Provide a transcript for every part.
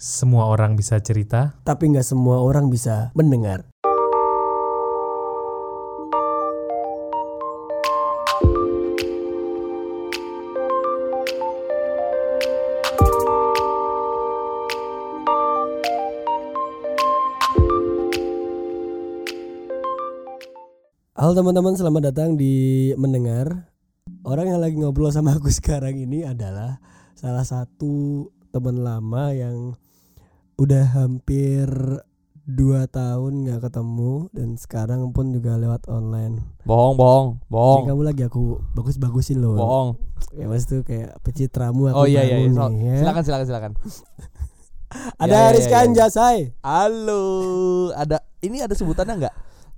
Semua orang bisa cerita. tapi nggak semua orang bisa mendengar. Halo teman-teman, selamat datang di mendengar. Orang yang lagi ngobrol sama aku sekarang ini adalah salah satu teman lama yang udah hampir dua tahun nggak ketemu dan sekarang pun juga lewat online. Bohong, bohong, Jadi bohong, kamu lagi aku bagus-bagusin loh. bohong. Ya mas tuh kayak pencitramu aku Oh iya iya, iya. nih, ya. silakan silakan silakan. Ada Ya, ya, Rizka ya, ya. Anjasai. Halo, ada ini ada sebutannya nggak?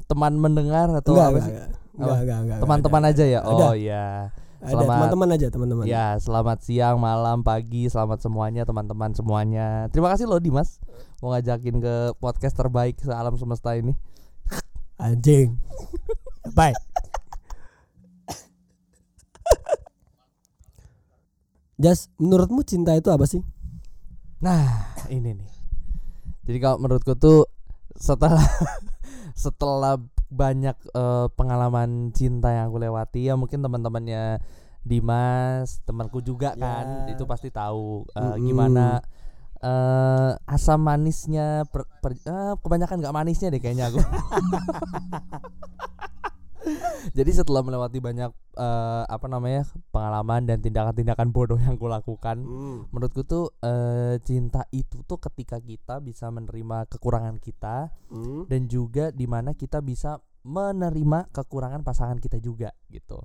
Teman mendengar atau Enggak, apa enggak, sih? enggak, enggak, enggak, enggak, Teman-teman aja ya. Ada. Oh iya. Selamat- teman-teman aja, teman-teman. Ya, selamat siang, malam, pagi, selamat semuanya teman-teman semuanya. Terima kasih loh Dimas mau ngajakin ke podcast terbaik sealam semesta ini. Anjing. Bye. Jas, menurutmu cinta itu apa sih? Nah, ini nih. Jadi kalau menurutku tuh setelah setelah banyak eh, pengalaman cinta yang aku lewati ya mungkin teman-temannya Dimas, temanku juga kan, Ya. itu pasti tahu eh, Mm-mm. gimana eh asam manisnya per, per- eh, kebanyakan nggak manisnya deh kayaknya aku. Jadi setelah melewati banyak eh, apa namanya pengalaman dan tindakan-tindakan bodoh yang kulakukan, menurutku tuh eh, cinta itu tuh ketika kita bisa menerima kekurangan kita Hmm. dan juga di mana kita bisa menerima kekurangan pasangan kita juga gitu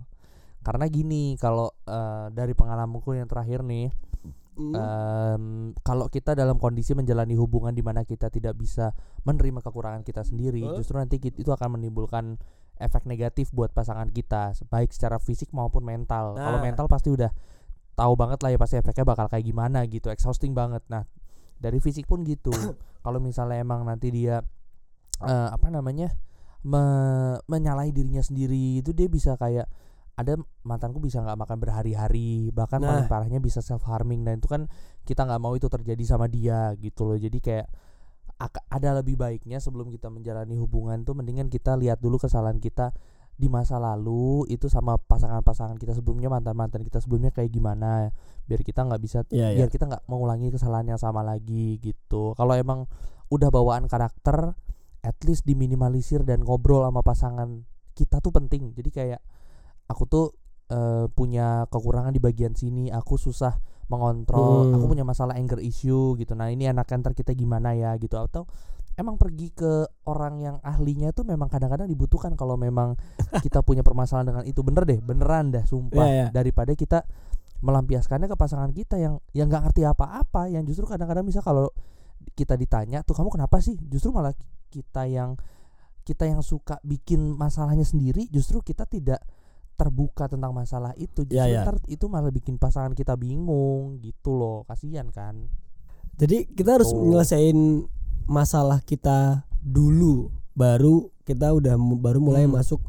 karena gini kalau eh, dari pengalamanku yang terakhir nih Hmm. em, kalau kita dalam kondisi menjalani hubungan di mana kita tidak bisa menerima kekurangan kita sendiri Huh? justru nanti kit- itu akan menimbulkan efek negatif buat pasangan kita baik secara fisik maupun mental kalau Nah. mental pasti udah tahu banget lah ya pasti efeknya bakal kayak gimana gitu exhausting banget nah dari fisik pun gitu kalau misalnya emang nanti dia eh, apa namanya me- menyalahi dirinya sendiri itu dia bisa kayak ada mantanku bisa nggak makan berhari-hari bahkan Nah. paling parahnya bisa self harming dan itu kan kita nggak mau itu terjadi sama dia gitu loh jadi kayak ak- ada lebih baiknya sebelum kita menjalani hubungan tuh mendingan kita lihat dulu kesalahan kita di masa lalu itu sama pasangan-pasangan kita sebelumnya mantan-mantan kita sebelumnya kayak gimana biar kita nggak bisa Iya, iya. biar kita nggak mengulangi kesalahan yang sama lagi gitu kalau emang udah bawaan karakter at least diminimalisir dan ngobrol sama pasangan kita tuh penting jadi kayak aku tuh eh, punya kekurangan di bagian sini aku susah mengontrol Hmm. aku punya masalah anger issue gitu. Nah ini anak ntar kita gimana ya gitu. Atau emang pergi ke orang yang ahlinya tuh memang kadang-kadang dibutuhkan kalau memang kita punya permasalahan dengan itu. Bener deh beneran dah sumpah. Iya, iya. daripada kita melampiaskannya ke pasangan kita yang yang nggak ngerti apa-apa yang justru kadang-kadang bisa kalau kita ditanya tuh kamu kenapa sih? Justru malah kita yang kita yang suka bikin masalahnya sendiri justru kita tidak terbuka tentang masalah itu justru Iya, iya. ntar itu malah bikin pasangan kita bingung gitu loh kasihan kan Jadi kita harus Tuh. menyelesaikan masalah kita dulu, baru kita udah baru mulai Hmm. masuk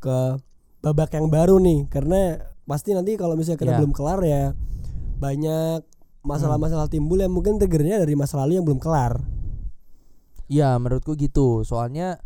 ke babak yang baru nih. Karena pasti nanti kalau misalnya kita Ya. belum kelar ya banyak masalah-masalah timbul yang mungkin triggernya dari masa lalu yang belum kelar. Iya menurutku gitu soalnya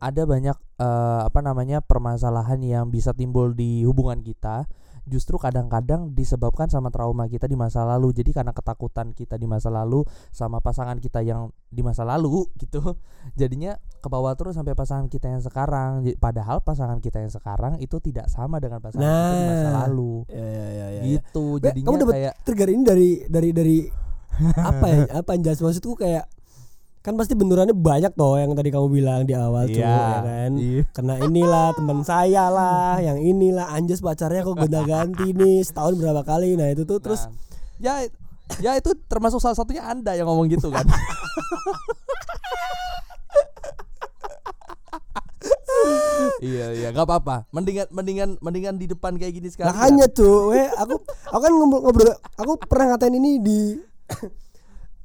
ada banyak eh, apa namanya permasalahan yang bisa timbul di hubungan kita justru kadang-kadang disebabkan sama trauma kita di masa lalu jadi karena ketakutan kita di masa lalu sama pasangan kita yang di masa lalu gitu jadinya ke bawah terus sampai pasangan kita yang sekarang padahal pasangan kita yang sekarang itu tidak sama dengan pasangan kita di masa Nah. lalu Ya ya ya ya. ya. gitu Be, jadinya kamu dapet kayak trigger ini dari dari dari apa ya? Apa yang jelas maksudku kayak kan pasti benerannya banyak toh yang tadi kamu bilang di awal tuh ya kan. iya. kena inilah teman saya lah yang inilah. Anjas pacarnya kok gonta ganti nih setahun berapa kali. Nah itu tuh terus Nah, ya ya itu termasuk salah satunya anda yang ngomong gitu kan? Iya iya nggak apa-apa. Mendingan mendingan mendingan di depan kayak gini sekarang. Makanya tuh weh aku aku kan ngobrol, ngobrol aku pernah ngatain ini di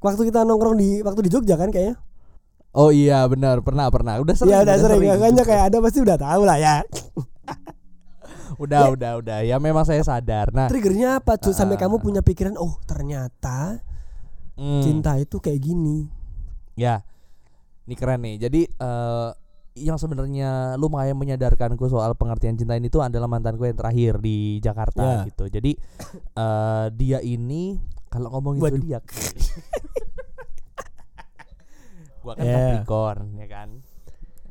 waktu kita nongkrong di waktu di Jogja kan kayaknya oh iya benar pernah pernah udah sering ya udah sering makanya kayak ada pasti udah tahu lah ya udah udah udah ya memang saya sadar nah triggernya apa tuh sampai Ah. kamu punya pikiran oh ternyata Hmm. cinta itu kayak gini. Ya, ini keren nih. Jadi eh yang sebenarnya lumayan menyadarkanku soal pengertian cinta ini tuh adalah mantanku yang terakhir di Jakarta Ya. gitu. Jadi eh dia ini kalau ngomongin Waduh. zodiak, gua kan Ya. Capricorn ya kan.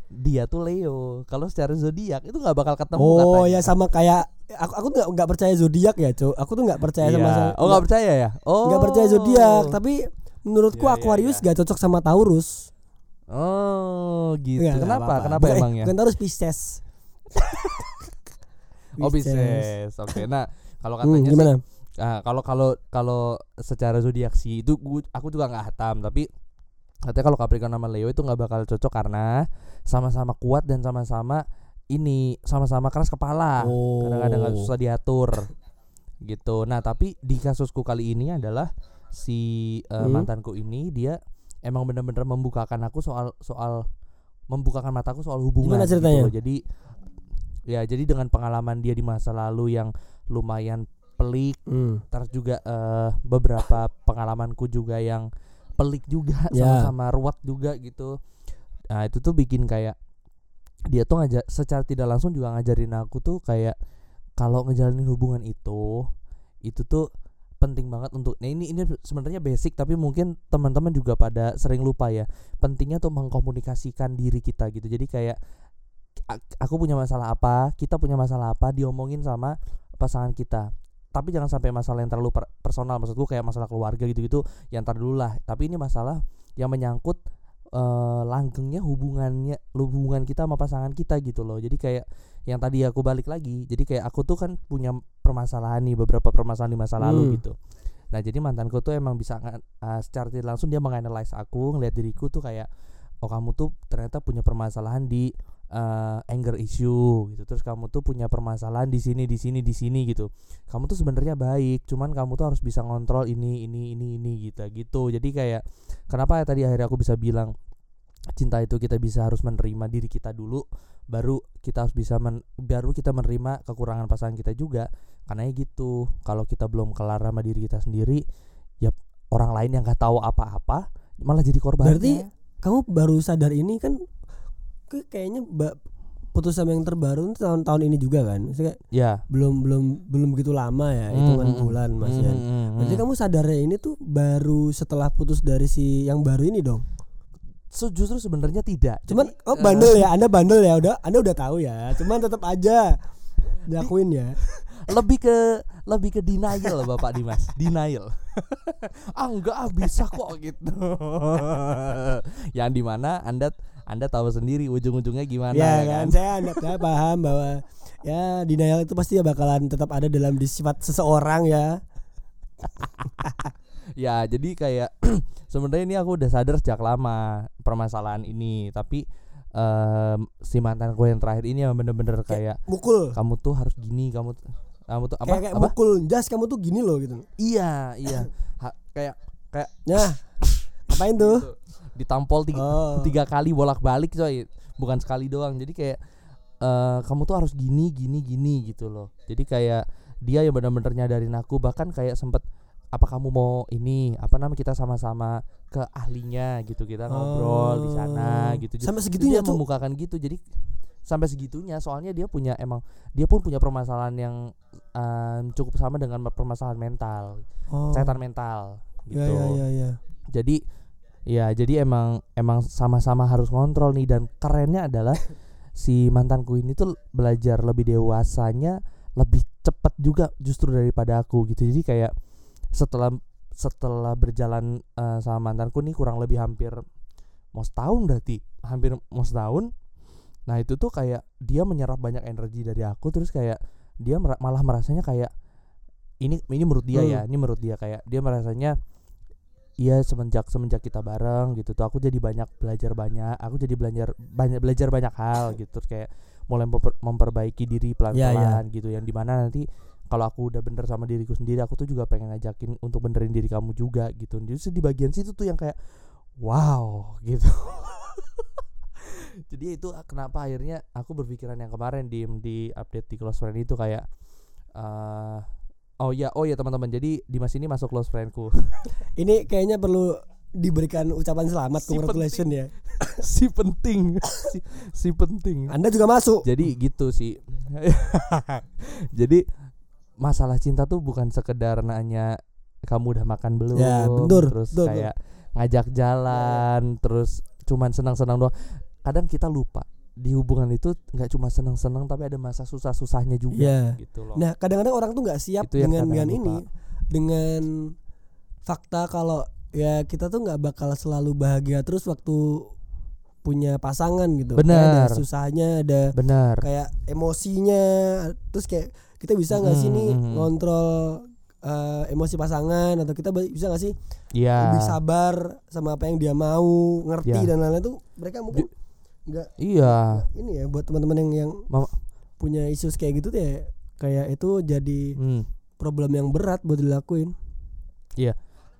Dia tuh Leo. Kalau secara zodiak itu nggak bakal ketemu Oh katanya. ya sama kayak aku aku tuh nggak nggak percaya zodiak ya, Cuk. Aku tuh nggak percaya Iya. sama Oh nggak percaya ya? Oh nggak percaya zodiak, tapi menurutku Iya, iya, Aquarius iya. gak cocok sama Taurus. Oh gitu. Nggak kenapa? apa-apa. Kenapa Bukan- emangnya? Bukan Taurus Pisces. Oh Pisces. Oke. Nah kalau Hmm, katanya sih gimana? Ah, kalau kalau kalau secara zodiak sih itu gua- aku juga nggak hatam tapi katanya kalau Capricorn sama Leo itu nggak bakal cocok karena sama-sama kuat dan sama-sama ini sama-sama keras kepala Oh. kadang-kadang nggak susah diatur gitu nah tapi di kasusku kali ini adalah si eh, Hmm. mantanku ini dia emang bener-bener membukakan aku soal soal membukakan mataku soal hubungan Gimana gitu ceritanya? jadi ya jadi dengan pengalaman dia di masa lalu yang lumayan pelik Hmm. terus juga eh, beberapa pengalamanku juga yang pelik juga Ya. sama-sama ruwet juga gitu nah itu tuh bikin kayak dia tuh ngajar secara tidak langsung juga ngajarin aku tuh kayak kalau ngejalanin hubungan itu itu tuh penting banget untuk nah ini ini sebenarnya basic tapi mungkin teman-teman juga pada sering lupa ya pentingnya tuh mengkomunikasikan diri kita gitu jadi kayak ak- aku punya masalah apa kita punya masalah apa diomongin sama pasangan kita tapi jangan sampai masalah yang terlalu per- personal maksudku kayak masalah keluarga gitu-gitu yang tar dulu lah. Tapi ini masalah yang menyangkut eh, langgengnya hubungannya hubungan kita sama pasangan kita gitu loh. Jadi kayak yang tadi aku balik lagi jadi kayak aku tuh kan punya permasalahan nih beberapa permasalahan di masa lalu Hmm. gitu. Nah jadi mantanku tuh emang bisa eh, secara tidak langsung dia menganalisis aku ngeliat diriku tuh kayak oh kamu tuh ternyata punya permasalahan di eh, anger issue gitu. Terus kamu tuh punya permasalahan di sini di sini di sini gitu. Kamu tuh sebenarnya baik cuman kamu tuh harus bisa ngontrol ini ini ini ini gitu gitu. Jadi kayak kenapa ya tadi akhirnya aku bisa bilang cinta itu kita bisa harus menerima diri kita dulu baru kita harus bisa men, baru kita menerima kekurangan pasangan kita juga. Karena ya gitu kalau kita belum kelar sama diri kita sendiri ya orang lain yang nggak tahu apa-apa malah jadi korban Berarti kamu baru sadar ini kan ke- kayaknya putus sama yang terbaru tahun-tahun ini juga kan? Maksudnya ya. belum belum belum begitu lama ya Hmm, hitungan hmm, bulan mas Yan. hmm, hmm, Berarti kamu sadarnya ini tuh baru setelah putus dari si yang baru ini dong. So, justru sebenarnya tidak. Cuman Jadi, oh eh, bandel ya, Anda bandel ya, udah Anda udah tahu ya. Cuman tetap aja diakuin ya. lebih ke lebih ke denial Bapak Dimas. Denial. Ah enggak ah bisa kok gitu. Yang di mana anda anda tahu sendiri ujung-ujungnya gimana ya ya kan, kan saya anda saya paham bahwa ya denial itu pasti bakalan tetap ada dalam sifat seseorang ya. ya jadi kayak sebenarnya ini aku udah sadar sejak lama permasalahan ini tapi em, si mantan gue yang terakhir ini yang bener-bener kayak Mukul. kamu tuh harus gini kamu kamu tuh apa Kayak, kayak apa mukul jas kamu tuh gini loh gitu. iya iya Ha- kayak kayak Nah, apain tuh? gitu. Ditampol tiga, Oh. tiga kali bolak-balik coy bukan sekali doang jadi kayak eh kamu tuh harus gini gini gini gitu loh jadi kayak dia yang benar-benar nyadarin aku bahkan kayak sempet apa kamu mau ini apa namanya kita sama-sama ke ahlinya gitu kita ngobrol di sana Oh. gitu Sampai Jadi segitunya dia tuh. membukakan gitu jadi sampai segitunya soalnya dia punya emang dia pun punya permasalahan yang em, cukup sama dengan permasalahan mental Oh. kesehatan mental gitu Ya ya ya ya. jadi ya jadi emang emang sama-sama harus ngontrol nih dan kerennya adalah si mantanku ini tuh belajar lebih dewasanya lebih cepat juga justru daripada aku gitu. Jadi kayak setelah setelah berjalan eh, sama mantanku nih kurang lebih hampir mau setahun berarti hampir mau setahun. Nah itu tuh kayak dia menyerap banyak energi dari aku terus kayak dia mera- malah merasanya kayak ini ini menurut dia Hmm. ya ini menurut dia. Kayak dia merasanya Iya semenjak semenjak kita bareng gitu tuh aku jadi banyak belajar banyak aku jadi belajar banyak belajar banyak hal gitu terus kayak mulai memper- memperbaiki diri pelan-pelan gitu yang di mana nanti kalau aku udah bener sama diriku sendiri aku tuh juga pengen ngajakin untuk benerin diri kamu juga gitu. Justru di bagian situ tuh yang kayak wow gitu. Jadi itu kenapa akhirnya aku berpikiran yang kemarin di di update di close friend itu kayak eh oh ya oh ya teman-teman. Jadi Dimas ini masuk close friendku. Ini kayaknya perlu diberikan ucapan selamat Si congratulations ya. si penting. Si, si penting. Anda juga masuk. jadi gitu sih. Jadi masalah cinta tuh bukan sekedar nanya kamu udah makan belum? Ya, betul, terus betul, kayak ngajak jalan terus cuman senang-senang doang. Kadang kita lupa di hubungan itu nggak cuma senang-senang tapi ada masa susah-susahnya juga Ya. gitu loh Nah, kadang-kadang orang tuh nggak siap Itu dengan dengan lupa. ini, dengan fakta kalau ya kita tuh nggak bakal selalu bahagia terus waktu punya pasangan gitu. Kayak Benar. Ada susahnya, ada benar kayak emosinya, terus kayak kita bisa nggak sih Mhm, nih mhm. ngontrol eh, emosi pasangan atau kita bisa nggak sih Iya lebih sabar sama apa yang dia mau, ngerti Ya. dan lain-lain tuh mereka mungkin nggak iya ini ya buat teman-teman yang yang Mama- punya isu kayak gitu tuh ya kayak itu jadi Hmm. problem yang berat buat dilakuin.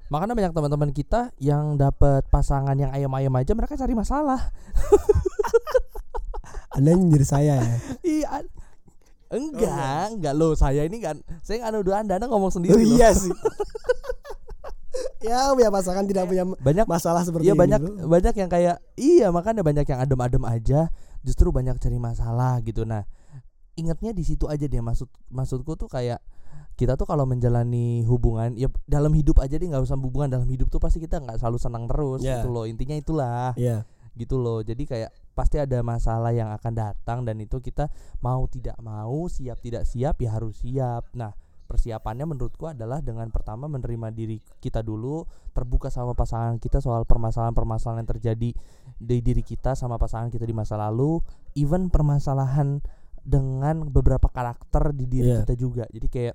makanya banyak teman-teman kita yang dapat pasangan yang ayam-ayam aja mereka cari masalah Anda nyindir saya ya. iya enggak enggak loh saya ini kan saya nggak nuduh anda anda ngomong sendiri Oh iya sih. Ya punya pasangan tidak punya banyak masalah seperti Iya ini. banyak banyak yang kayak iya makanya banyak yang adem-adem aja justru banyak cari masalah gitu nah ingatnya di situ aja deh maksud maksudku tuh kayak kita tuh kalau menjalani hubungan ya dalam hidup aja deh nggak usah hubungan dalam hidup tuh pasti kita nggak selalu senang terus Ya. gitu loh intinya itulah Iya. gitu loh jadi kayak pasti ada masalah yang akan datang dan itu kita mau tidak mau siap tidak siap ya harus siap nah persiapannya menurutku adalah dengan pertama menerima diri kita dulu terbuka sama pasangan kita soal permasalahan-permasalahan yang terjadi di diri kita sama pasangan kita di masa lalu even permasalahan dengan beberapa karakter di diri Iya. kita juga jadi kayak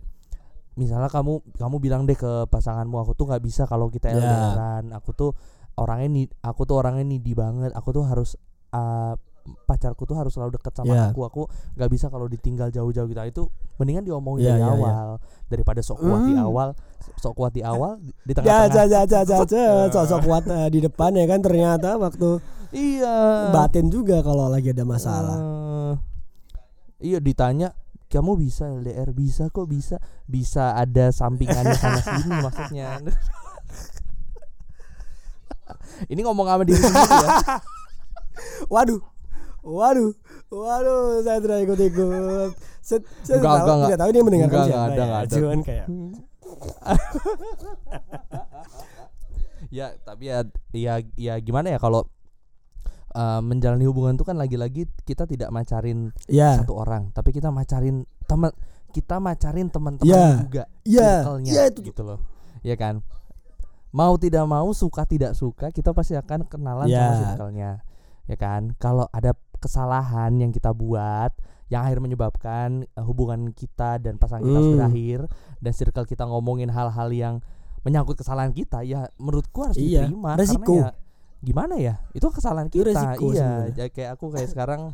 misalnya kamu kamu bilang deh ke pasanganmu aku tuh nggak bisa kalau kita Ya. LDRan aku tuh orangnya nih aku tuh orangnya needy banget aku tuh harus uh, pacarku tuh harus selalu deket sama Ya. aku aku nggak bisa kalau ditinggal jauh-jauh gitu itu mendingan diomongin Ya, dari ya, ya. awal daripada sok kuat di Hmm. awal sok kuat di awal di- di Ya, tengah-tengah ja, ja, ja, ja, ja, sosok kuat eh, di depan ya kan ternyata waktu iya batin juga kalau lagi ada masalah. Eh, iya ditanya kamu bisa LDR bisa kok bisa bisa ada sampingannya sana sini maksudnya ini ngomong sama diri sendiri ya Waduh. Waduh. Waduh, saya tidak ikut-ikut. Saya, saya Enggak, tahu, enggak, tidak tahu dia mendengarkan Enggak, siapa enggak ada, ya. enggak. Cuman kayak ya tapi ya ya ya gimana ya kalau eh, menjalani hubungan itu kan lagi-lagi kita tidak macarin ya. satu orang tapi kita macarin teman kita macarin teman-teman Ya. juga Iya. circle-nya Iya itu. gitu loh ya kan mau tidak mau suka tidak suka kita pasti akan kenalan Ya. sama circle-nya ya kan kalau ada kesalahan yang kita buat yang akhirnya menyebabkan eh, hubungan kita dan pasangan kita Hmm. berakhir dan circle kita ngomongin hal-hal yang menyangkut kesalahan kita ya menurutku harus Iya, diterima resiko. karena ya gimana ya itu kesalahan Itu kita resiko iya ya, kayak aku kayak sekarang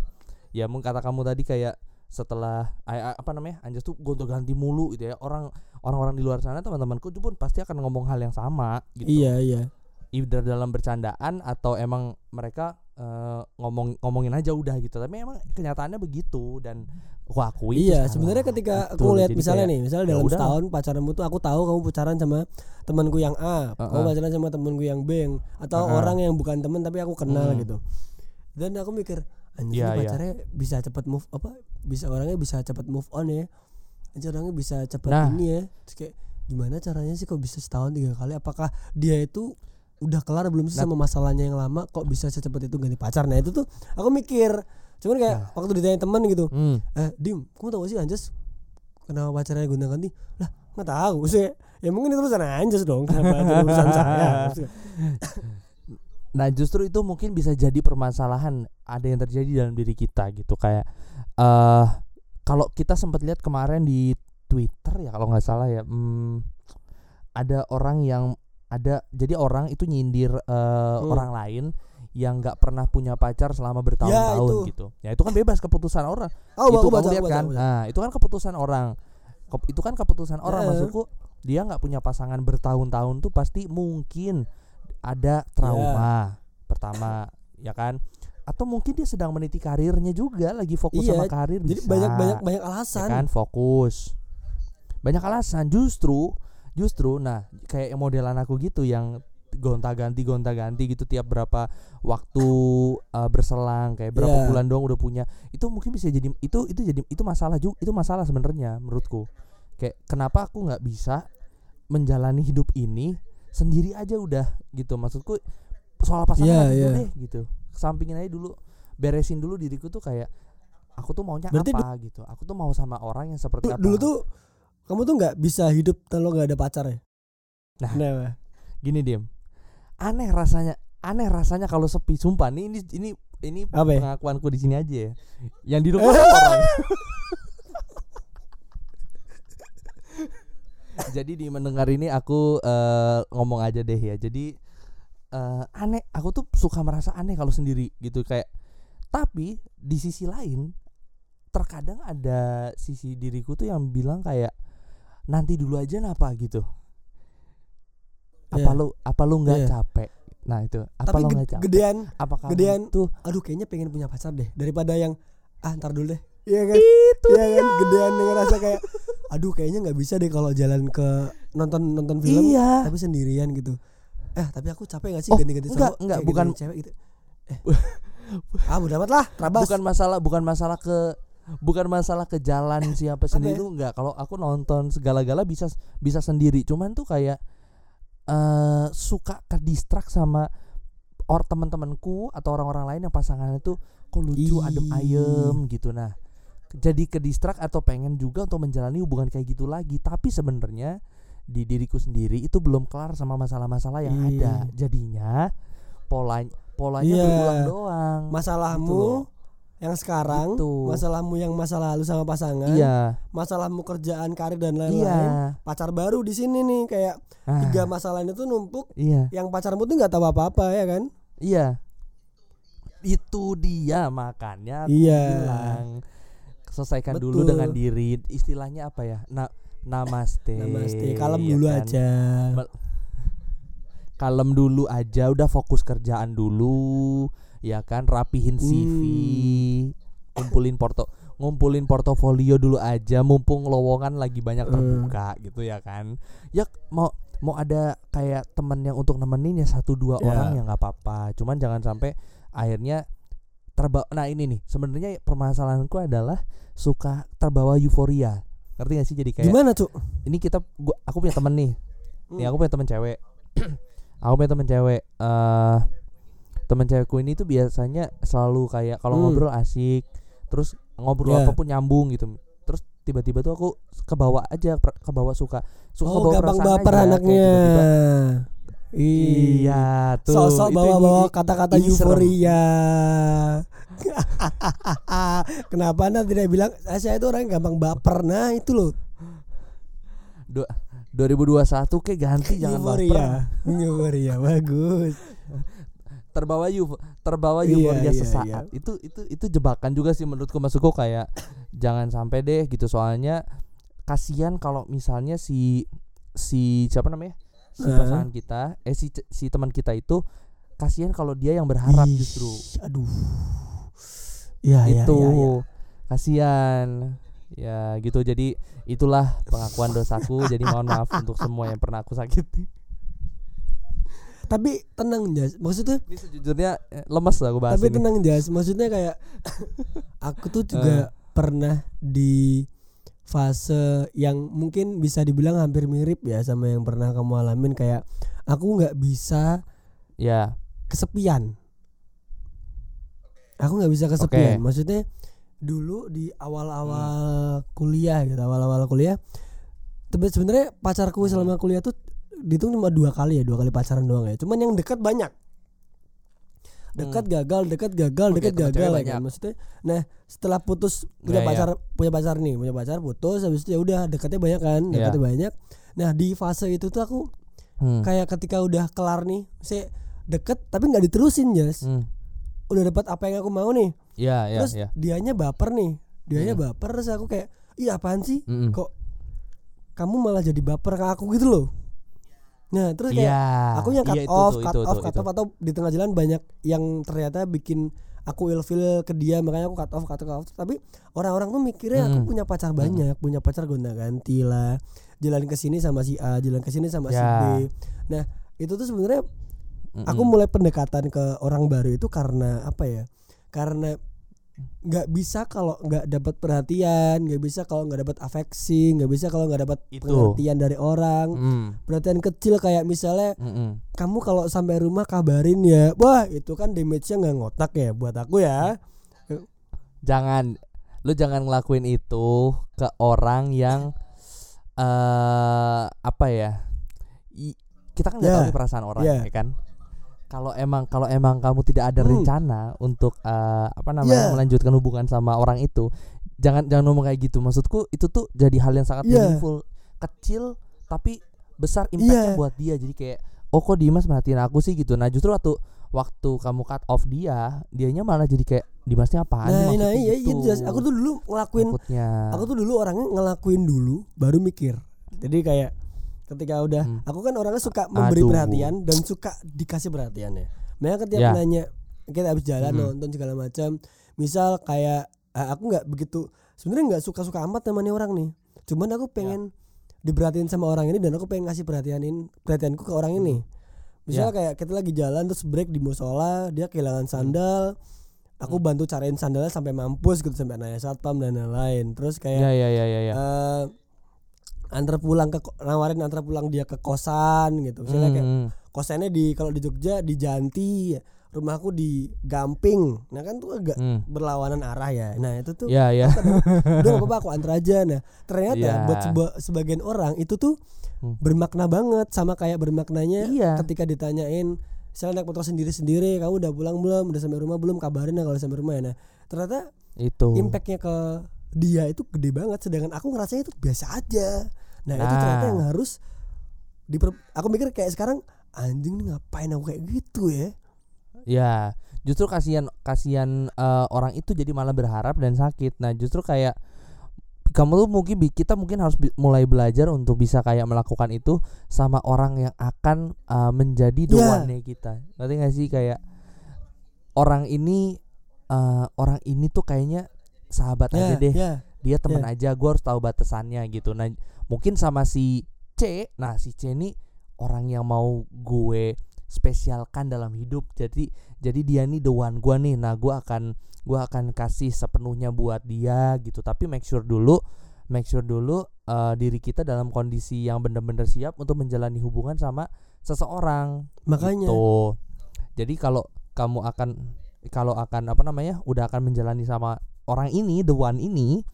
ya mungkin kata kamu tadi kayak setelah apa namanya Anjas tuh gonta ganti mulu gitu ya orang orang-orang di luar sana teman-temanku pun pasti akan ngomong hal yang sama gitu Iya, iya. either dalam bercandaan atau emang mereka eh, ngomong ngomongin aja udah gitu tapi emang kenyataannya begitu dan aku akui Iya, sebenarnya ketika aku lihat misalnya kayak, nih, misalnya ya dalam udah. setahun pacaranmu tuh aku tahu kamu pacaran sama temanku yang A, kamu Heeh. pacaran sama temanku yang B, atau Heeh. orang yang bukan teman tapi aku kenal Hmm. gitu. Dan aku mikir, anjir ini iya. pacarnya bisa cepat move apa? Bisa orangnya bisa cepat move on ya. Anjir orangnya bisa cepat Nah. ini ya. Terus kayak gimana caranya sih kok bisa setahun tiga kali? Apakah dia itu udah kelar belum sih Nah. sama masalahnya yang lama kok bisa secepat itu ganti pacar? Nah, itu tuh aku mikir. Cuman kayak Nah. waktu ditanya teman gitu, Hmm. eh dim kamu tahu gak sih Anjas kenapa pacarnya gonta ganti lah nggak tahu sih ya mungkin itu urusan Anjas dong kenapa itu urusan saya Nah justru itu mungkin bisa jadi permasalahan ada yang terjadi dalam diri kita gitu kayak eh kalau kita sempat lihat kemarin di Twitter ya kalau nggak salah ya hmm, ada orang yang ada jadi orang itu nyindir eh, Hmm. orang lain yang nggak pernah punya pacar selama bertahun-tahun itu. gitu. Ya itu kan bebas keputusan orang. Oh itu kamu lihat kan? baca. nah itu kan keputusan orang. Kep- itu kan keputusan orang Heeh. maksudku dia nggak punya pasangan bertahun-tahun tuh pasti mungkin ada trauma pertama ya kan? Atau mungkin dia sedang meniti karirnya juga lagi fokus Iya, sama karir jadi banyak banyak banyak ya alasan kan? Fokus. Banyak alasan. Justru justru nah kayak modelan aku gitu yang gonta-ganti gonta-ganti gitu tiap berapa waktu uh, berselang kayak berapa Iya. bulan doang udah punya. Itu mungkin bisa jadi itu itu jadi itu masalah juga itu masalah sebenarnya menurutku. Kayak kenapa aku nggak bisa menjalani hidup ini sendiri aja udah gitu? Maksudku soal pasangan dulu iya. deh gitu. Sampingin aja dulu beresin dulu diriku tuh kayak aku tuh maunya Berarti apa gitu? Aku tuh mau sama orang yang seperti Tuh, apa? dulu tuh kamu tuh nggak bisa hidup kalau nggak ada pacar ya Nah. Kenapa? gini diem aneh rasanya aneh rasanya kalau sepi sumpah nih ini ini ini Apa ya? pengakuanku di sini aja ya yang di rumah orang jadi di mendengar ini aku eh, ngomong aja deh ya jadi eh, aneh aku tuh suka merasa aneh kalau sendiri gitu kayak tapi di sisi lain terkadang ada sisi diriku tuh yang bilang kayak nanti dulu aja napa gitu apa Iya. lu apa lu nggak Iya. capek nah itu apa Tapi lu ge- nggak capek gedean, apa kamu gedean tuh aduh kayaknya pengen punya pacar deh daripada yang ah ntar dulu deh. Iya kan? itu Iya kan? Gedean dengan rasa kayak aduh kayaknya nggak bisa deh kalau jalan ke nonton nonton film iya tapi sendirian gitu. Eh tapi aku capek gak sih Oh, ganti-ganti enggak, enggak, bukan- ganti-ganti cewek gitu. Eh. ah udah amat lah, terabas. bukan masalah bukan masalah ke bukan masalah ke jalan siapa sendiri ya? tuh enggak kalau aku nonton segala-gala bisa bisa sendiri cuman tuh kayak eh suka ke distract sama or teman-temanku atau orang-orang lain yang pasangannya tuh kok lucu adem Ih. ayem gitu nah jadi ke distract atau pengen juga untuk menjalani hubungan kayak gitu lagi tapi sebenarnya di diriku sendiri itu belum kelar sama masalah-masalah yang Ih. ada jadinya pola polanya Iya. berulang doang masalahmu Gitu. Yang sekarang, Gitu. masalahmu yang masa lalu sama pasangan, iya masalahmu kerjaan, karir dan lain-lain. iya Pacar baru di sini nih kayak Ah, tiga masalah itu numpuk. iya Yang pacarmu tuh nggak tahu apa-apa ya kan? iya itu dia makanya aku Iya. bilang selesaikan dulu Betul. dengan diri istilahnya apa ya na namaste Namaste, kalem ya dulu kan? aja. Kalem dulu aja udah fokus kerjaan dulu ya kan rapihin CV Hmm. ngumpulin porto ngumpulin portofolio dulu aja mumpung lowongan lagi banyak Hmm. terbuka gitu ya kan ya mau mau ada kayak temen yang untuk nemenin ya satu dua Ya. orang ya nggak apa-apa cuman jangan sampai akhirnya terbawa nah ini nih sebenarnya permasalahanku adalah suka terbawa euforia ngerti gak sih jadi kayak Gimana tuh? ini kita gua aku punya temen nih Hmm. nih aku punya temen cewek aku punya temen cewek eh temen cewekku ini tuh biasanya selalu kayak kalau Hmm. ngobrol asik terus ngobrol Ya. apa pun nyambung gitu terus tiba-tiba tuh aku kebawa aja kebawa suka suka Oh, kebawa gampang baper aja, anaknya. Iya. iya tuh Sosok bawa-bawa kata-kata euforia. Kenapa anda tidak bilang "Ah, saya itu orang yang gampang baper? Nah itu loh 2021 kayak ganti jangan baper euforia. Euforia bagus. Terbawa euf terbawa Iya, euforia iya, sesaat. itu itu itu jebakan juga sih menurutku maksudku kayak jangan sampai deh gitu. Soalnya kasihan kalau misalnya si si siapa namanya? Si Hah? pasangan kita eh si si teman kita itu kasihan kalau dia yang berharap Ih, justru. Aduh. Ya, ya, itu ya, ya. kasihan. Ya gitu. Jadi itulah pengakuan dosaku. Jadi mohon maaf untuk semua yang pernah aku sakiti Tapi tenang Jas. Maksudnya ini sejujurnya eh, lemes lah aku bahas tapi ini tenang Jas. Maksudnya kayak aku tuh juga pernah di fase yang mungkin bisa dibilang hampir mirip ya sama yang pernah kamu alamin kayak aku nggak bisa ya kesepian. Aku nggak bisa kesepian. Oke. Maksudnya dulu di awal-awal kuliah gitu, awal-awal kuliah. Tapi sebenarnya pacarku selama kuliah tuh dihitung cuma dua kali ya, dua kali pacaran doang ya. Cuman yang dekat banyak. Dekat gagal, dekat gagal, dekat gagal ya kan. Maksudnya nah, setelah putus punya Iya, pacar, punya pacar nih, punya pacar putus habis itu ya udah dekatnya banyak kan, Iya. dekatnya banyak. Nah, di fase itu tuh aku Hmm. kayak ketika udah kelar nih, saya deket tapi nggak diterusin, Jas Hmm. udah dapat apa yang aku mau nih Ya, ya, terus ya. dianya baper nih dianya Hmm. baper terus aku kayak iya apaan sih Mm-mm. kok kamu malah jadi baper ke aku gitu loh nah terus kayak Iya. aku yang cut itu off tuh, cut itu, off itu, cut itu. off atau di tengah jalan banyak yang ternyata bikin aku ilfil ke dia makanya aku cut off cut off tapi orang-orang tuh mikirnya aku Mm. punya pacar banyak punya pacar gonta ganti lah jalan ke sini sama si A jalan ke sini sama si Ya. B nah itu tuh sebenarnya aku mulai pendekatan ke orang baru itu karena apa ya karena nggak bisa kalau nggak dapat perhatian nggak bisa kalau nggak dapat afeksi nggak bisa kalau nggak dapat pengertian dari orang. Mm, perhatian kecil kayak misalnya mm-mm. kamu kalau sampai rumah kabarin ya. Wah itu kan damage-nya nggak ngotak ya buat aku ya. Jangan lu jangan ngelakuin itu ke orang yang eh apa ya I- kita kan nggak Ya, tahu perasaan orang ya. ya kan kalau emang kalau emang kamu tidak ada Hmm. rencana untuk eh, apa namanya Ya. melanjutkan hubungan sama orang itu jangan jangan ngomong kayak gitu maksudku itu tuh jadi hal yang sangat Ya. meaningful kecil tapi besar impactnya Iya. buat dia jadi kayak oh kok Dimas merhatiin aku sih gitu nah justru waktu waktu kamu cut off dia dianya malah jadi kayak Dimasnya apaan nah nah maksudnya iya gitu. iya jelas aku tuh dulu ngelakuin Takutnya. aku tuh dulu orangnya ngelakuin dulu baru mikir jadi kayak ketika udah Hmm. aku kan orangnya suka memberi Aduh. perhatian dan suka dikasih perhatian ya. Makanya ketika Ya. nanya kita habis jalan Mhm. nonton segala macam misal kayak ah, aku nggak begitu sebenarnya nggak suka suka amat namanya orang nih. Cuman aku pengen diperhatiin sama orang ini dan aku pengen ngasih perhatianin perhatianku ke orang ini. Misalnya kayak kita lagi jalan terus break di musola dia kehilangan sandal aku bantu cariin sandalnya sampai mampus gitu sampai nanya satpam dan lain-lain. Terus kayak ya ya ya ya ya. eh antar pulang ke nawarin antar pulang dia ke kosan gitu. Misalnya kayak Hmm, kosannya di kalau di Jogja di Janti rumahku di Gamping. Nah kan tuh agak hmm. berlawanan arah ya. Nah itu tuh ya ya. udah gak apa-apa aku antar aja. Nah ternyata Iya. buat seba- sebagian orang itu tuh Hmm. bermakna banget sama kayak bermaknanya Iya. ketika ditanyain misalnya naik motor sendiri-sendiri kamu udah pulang belum? Udah sampai rumah belum? Kabarin ya kalau sampai rumah ya. Nah ternyata itu. impactnya ke dia itu gede banget. Sedangkan aku ngerasanya itu biasa aja nah, itu Nah. ternyata yang harus diper aku mikir kayak sekarang anjing nih ngapain aku kayak gitu ya? Ya justru kasihan kasihan eh, orang itu jadi malah berharap dan sakit. Nah justru kayak kamu tuh mungkin kita mungkin harus mulai belajar untuk bisa kayak melakukan itu sama orang yang akan eh, menjadi the Iya. one-nya kita. Ngerti gak sih? Kayak orang ini eh, orang ini tuh kayaknya sahabat aja ya deh. ya dia temen aja gue harus tahu batasannya gitu. Nah mungkin sama si C nah si C ini orang yang mau gue spesialkan dalam hidup. Jadi jadi dia nih the one gue nih. Nah gue akan gue akan kasih sepenuhnya buat dia gitu. Tapi make sure dulu make sure dulu eh, diri kita dalam kondisi yang benar-benar siap untuk menjalani hubungan sama seseorang makanya. gitu. Jadi kalau kamu akan kalau akan apa namanya udah akan menjalani sama orang ini the one ini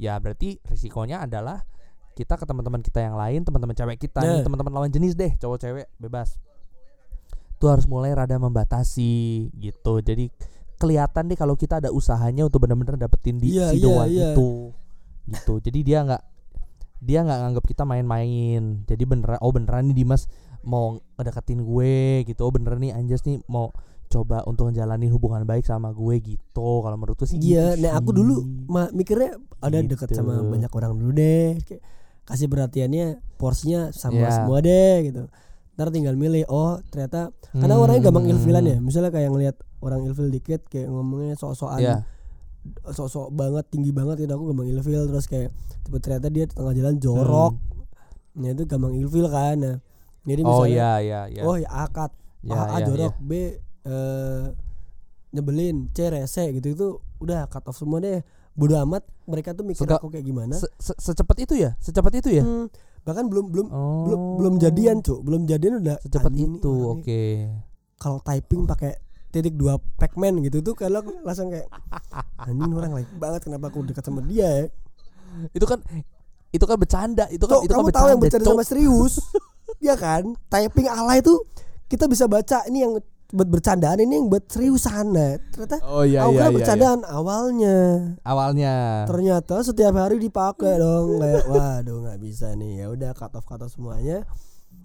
ya berarti risikonya adalah kita ke teman-teman kita yang lain teman-teman cewek kita. Nih Nah. teman-teman lawan jenis deh cowok cewek bebas. Tuh harus mulai rada membatasi gitu. Jadi kelihatan deh kalau kita ada usahanya untuk benar-benar dapetin di Iya, si iya, one iya. itu gitu. Jadi dia nggak dia nggak nganggap kita main-main. Jadi beneran oh beneran nih Dimas mau ngedeketin gue gitu. Oh beneran nih Anjas nih mau coba untuk ngejalanin hubungan baik sama gue gitu. Kalau menurutku sih iya gitu nah aku dulu mikirnya ada deket Gitu. sama banyak orang dulu deh. Kayak kasih perhatiannya porsinya sama Iya. semua deh gitu. Ntar tinggal milih oh ternyata karena orangnya gampang Hmm. ilfilan ya. Misalnya kayak ngelihat orang ilfil dikit kayak ngomongnya sok-sokan Iya. sok-sok banget tinggi banget gitu aku gampang ilfil. Terus kayak tiba ternyata dia di tengah jalan jorok. Nah itu gampang ilfil kan nah. Jadi oh misalnya iya iya iya. oh ya akad Ya, A, A ya, jorok B eh, nyebelin C rese gitu itu udah cut off semua deh. Bodo amat mereka tuh mikir Suka- aku kayak gimana. Se- se- secepat itu ya? Secepat itu ya? Hmm, bahkan belum belum oh. belum belum jadian cuk. Belum jadian udah secepat itu oke. Kalau typing pakai titik dua Pacman gitu tuh kalau aku langsung kayak anjing orang lain banget kenapa aku dekat sama dia ya? Itu kan itu kan bercanda itu kan Cok, itu kan kamu tahu yang bercanda bercanda sama Cok. serius? Ya kan? Typing alay itu kita bisa baca ini yang buat bercandaan ini yang buat seriusan nah ternyata oh iya aku iya, kira iya, bercandaan awalnya iya. awalnya ternyata setiap hari dipakai dong kayak waduh nggak bisa nih ya udah cut off cut off semuanya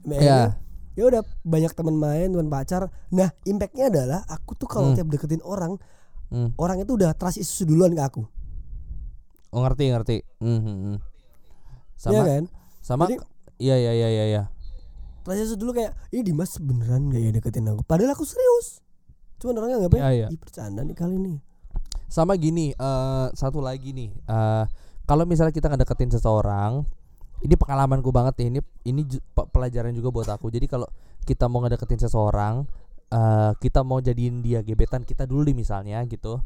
Iya. ya udah banyak teman main teman pacar nah impactnya adalah aku tuh kalau Hmm. tiap deketin orang Hmm. orang itu udah trust isu duluan ke aku oh ngerti ngerti Hmm, hmm, hmm. sama Iya kan sama Jadi- iya iya iya iya isu dulu kayak ini Dimas beneran gak ya deketin aku padahal aku serius Cuman orangnya nggak Iya, iya. Ih bercanda nih kali ini. sama gini eh satu lagi nih eh kalau misalnya kita ngedeketin seseorang ini pengalamanku banget nih ini ini pelajaran juga buat aku jadi kalau kita mau ngedeketin seseorang eh kita mau jadiin dia gebetan kita dulu nih misalnya gitu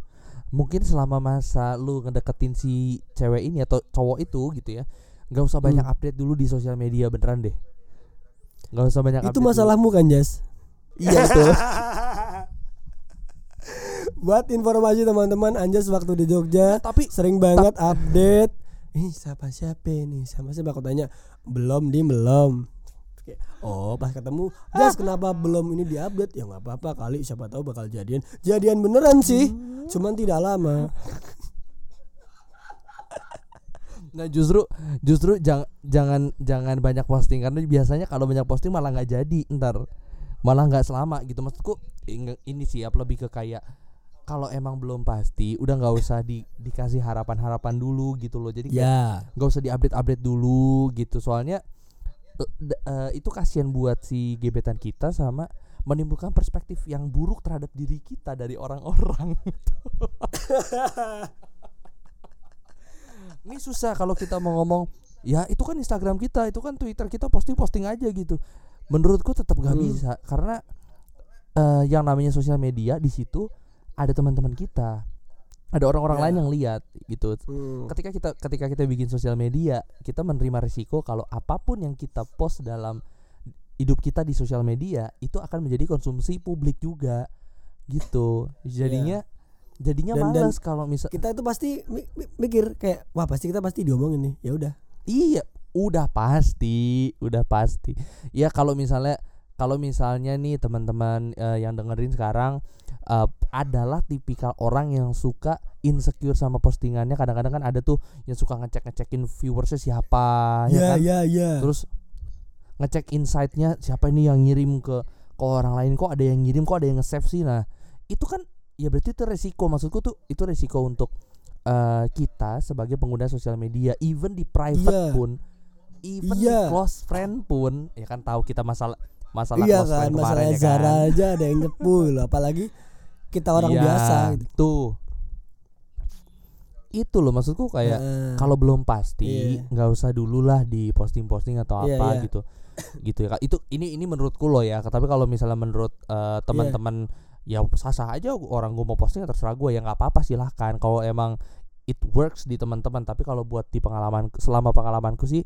mungkin selama masa lu ngedeketin si cewek ini atau cowok itu gitu ya nggak usah banyak Hmm. update dulu di sosial media beneran deh nggak usah banyak Itu update dulu. masalahmu kan Jas? iya betul Buat informasi teman-teman, Anjas waktu di Jogja tapi sering banget update. Ih siapa siapa nih? Sama siapa aku tanya. Belum di belum. Oke. Oh pas ketemu Jas kenapa belum ini diupdate ya nggak apa-apa kali siapa tahu bakal jadian jadian beneran sih cuman tidak lama Nah justru justru jangan jangan jangan banyak posting. Karena biasanya kalau banyak posting malah nggak jadi ntar. Malah nggak selama gitu. Maksudku ini sih lebih ke kayak kalau emang belum pasti udah nggak usah di, dikasih harapan-harapan dulu gitu loh. Jadi kayak ya nggak usah diupdate update dulu gitu. Soalnya eh, itu kasihan buat si gebetan kita sama menimbulkan perspektif yang buruk terhadap diri kita dari orang-orang ini susah kalau kita mau ngomong ya itu kan Instagram kita itu kan Twitter kita posting posting aja gitu menurutku tetap gak Hmm. bisa karena eh, yang namanya sosial media di situ ada teman-teman kita ada orang-orang Ya. lain yang lihat gitu Hmm. ketika kita ketika kita bikin sosial media kita menerima risiko kalau apa pun yang kita post dalam hidup kita di sosial media itu akan menjadi konsumsi publik juga gitu jadinya jadinya Dan- males kalau misal kita itu pasti mi- mi- mikir kayak wah pasti kita pasti diomongin nih. Ya udah. Iya udah pasti udah pasti. Ya kalau misalnya kalau misalnya nih teman-teman eh, yang dengerin sekarang eh, adalah tipikal orang yang suka insecure sama postingannya. Kadang-kadang kan ada tuh yang suka ngecek ngecekin viewersnya siapa ya kan? ya ya. Terus ngecek insight-nya siapa ini yang ngirim ke ke orang lain. Kok ada yang ngirim kok ada yang nge-save sih? Nah itu kan ya berarti itu resiko maksudku tuh itu resiko untuk eh, kita sebagai pengguna sosial media even di private Iya. pun even di Iya. close friend pun ya kan tahu kita masalah masalah iya close kan friend masalah kemarin ya Zara kan aja ada yang nyepu loh apalagi kita orang Iya, biasa gitu. tuh itu loh maksudku kayak Heeh. kalau belum pasti Iya. nggak usah dulu lah di posting posting atau Iya, apa iya. gitu gitu ya itu ini ini menurutku loh ya tapi kalau misalnya menurut eh, teman-teman ya sah sah aja orang gue mau posting ya terserah gue ya nggak apa apa silahkan. Kalau emang it works di teman-teman tapi kalau buat di pengalaman selama pengalamanku sih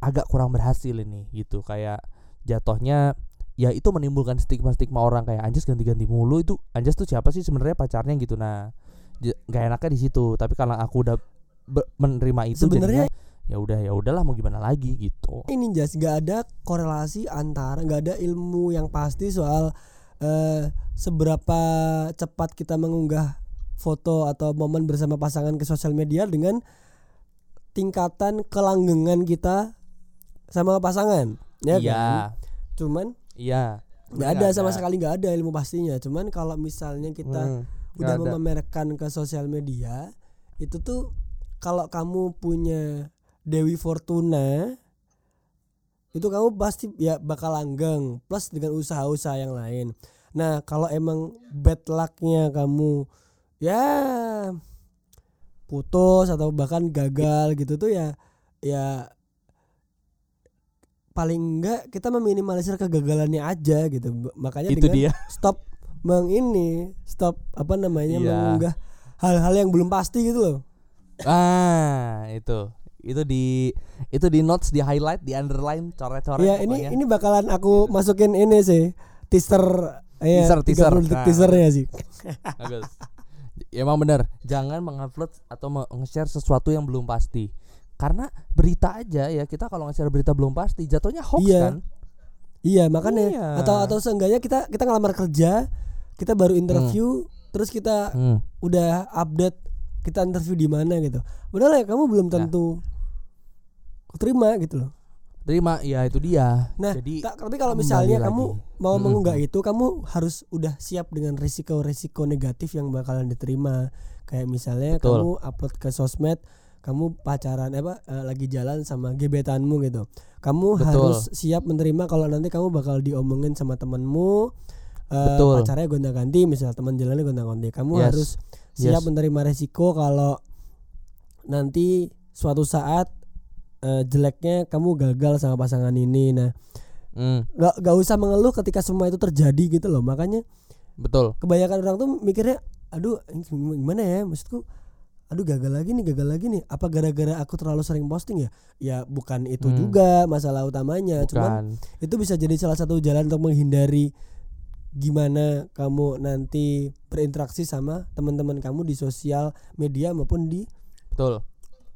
agak kurang berhasil ini gitu. Kayak jatuhnya ya itu menimbulkan stigma-stigma orang kayak Anjas ganti-ganti mulu. Itu Anjas tuh siapa sih sebenarnya pacarnya? Gitu. Nah nggak enaknya di situ. Tapi kalau aku udah menerima itu Sebenarnya- ya udah ya udahlah mau gimana lagi gitu. Ini jas nggak ada korelasi antara nggak ada ilmu yang pasti soal eh, seberapa cepat kita mengunggah foto atau momen bersama pasangan ke sosial media dengan tingkatan kelanggengan kita sama pasangan ya iya. kan? Cuman iya. nggak ada sama sekali nggak ada ilmu pastinya. Cuman kalau misalnya kita Hmm, udah ada. memamerkan ke sosial media itu tuh kalau kamu punya Dewi Fortuna itu kamu pasti ya bakal langgeng plus dengan usaha-usaha yang lain nah kalau emang bad lucknya kamu ya putus atau bahkan gagal gitu tuh ya ya paling enggak kita meminimalisir kegagalannya aja gitu. Makanya itu dengan dia. stop meng ini stop apa namanya Iya. mengunggah hal-hal yang belum pasti gitu loh. Ah itu. Itu di itu di notes di highlight di underline coret-coret ya ini pokoknya. ini bakalan aku masukin ini sih teaser ya, Teaser, teaser. 30 detik Nah. teasernya sih Bagus. Ya, emang bener jangan mengupload atau nge-share sesuatu yang belum pasti karena berita aja ya kita kalau nge-share berita belum pasti jatuhnya hoax Iya. kan iya makanya Iya. atau atau seenggaknya kita kita ngelamar kerja kita baru interview terus kita Hmm. udah update kita interview di mana gitu lah ya, kamu belum Nah. tentu terima gitu loh terima ya itu dia Nah, jadi Ta- tapi kalau misalnya lagi. kamu mau Mm-mm. mengunggah itu, kamu harus udah siap dengan risiko-risiko negatif yang bakalan diterima. Kayak misalnya Betul. kamu upload ke sosmed, kamu pacaran apa eh, lagi jalan sama gebetanmu gitu. Kamu Betul. harus siap menerima kalau nanti kamu bakal diomongin sama temenmu eh, pacarnya gonta-ganti misal teman jalannya gonta-ganti kamu Yes. harus siap Yes. menerima resiko kalau nanti suatu saat eh, jeleknya kamu gagal sama pasangan ini nah nggak nggak usah mengeluh ketika semua itu terjadi gitu loh makanya betul. kebanyakan orang tuh mikirnya aduh gimana ya maksudku aduh gagal lagi nih gagal lagi nih apa gara-gara aku terlalu sering posting ya ya bukan itu Hmm. juga masalah utamanya cuman Bukan. itu bisa jadi salah satu jalan untuk menghindari gimana kamu nanti berinteraksi sama teman-teman kamu di sosial media maupun di Betul.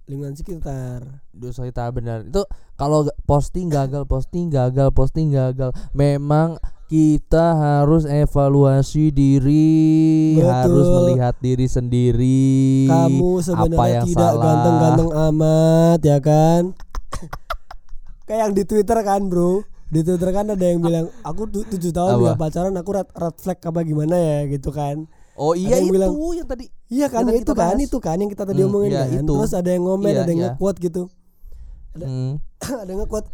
Lingkungan sekitar. Dosa kita benar. Itu kalau posting gagal posting gagal posting gagal memang kita harus evaluasi diri Betul. harus melihat diri sendiri. Kamu apa sebenarnya yang tidak ganteng-ganteng amat ya kan? Kayak yang di Twitter kan bro. Di Twitter kan ada yang bilang aku tu- tujuh tahun Apa? nggak pacaran aku red, red flag apa gimana ya? Gitu kan oh iya yang itu bilang, yang tadi iya kan Yang itu kan bahas. itu kan yang kita tadi Hmm, omongin iya, kan itu. terus ada yang ngomen Iya, ada yang iya. nge-quote gitu Ada- Hmm, ada yang nge-quote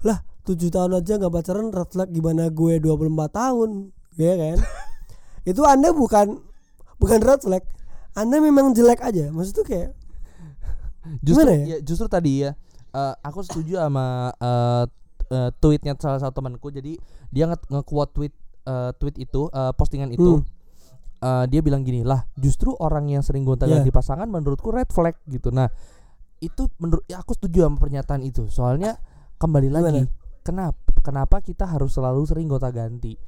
lah tujuh tahun aja nggak pacaran red flag gimana gue 24 tahun ya kan itu anda bukan bukan red flag anda memang jelek aja maksud tuh kayak justru ya? ya justru tadi ya eh, aku setuju sama eh, eh, tweetnya salah satu temanku jadi dia nge- nge-quote tweet eh, tweet itu eh, postingan itu Hmm. Eh, dia bilang gini lah justru orang yang sering gonta-ganti pasangan menurutku red flag gitu. Nah itu menurut ya aku setuju sama pernyataan itu. Soalnya kembali lagi Gimana? kenapa kenapa kita harus selalu sering gonta-ganti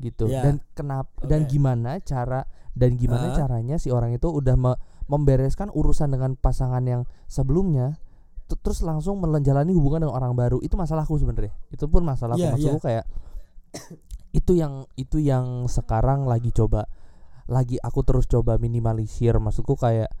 gitu. Ya. dan kenapa dan Oke. gimana cara dan gimana Ah. caranya si orang itu udah me- membereskan urusan dengan pasangan yang sebelumnya terus langsung menjalani hubungan dengan orang baru. Itu masalahku sebenarnya. Itu pun masalahku. Iya, maksudku kayak itu yang itu yang sekarang lagi coba lagi aku terus coba minimalisir. Maksudku kayak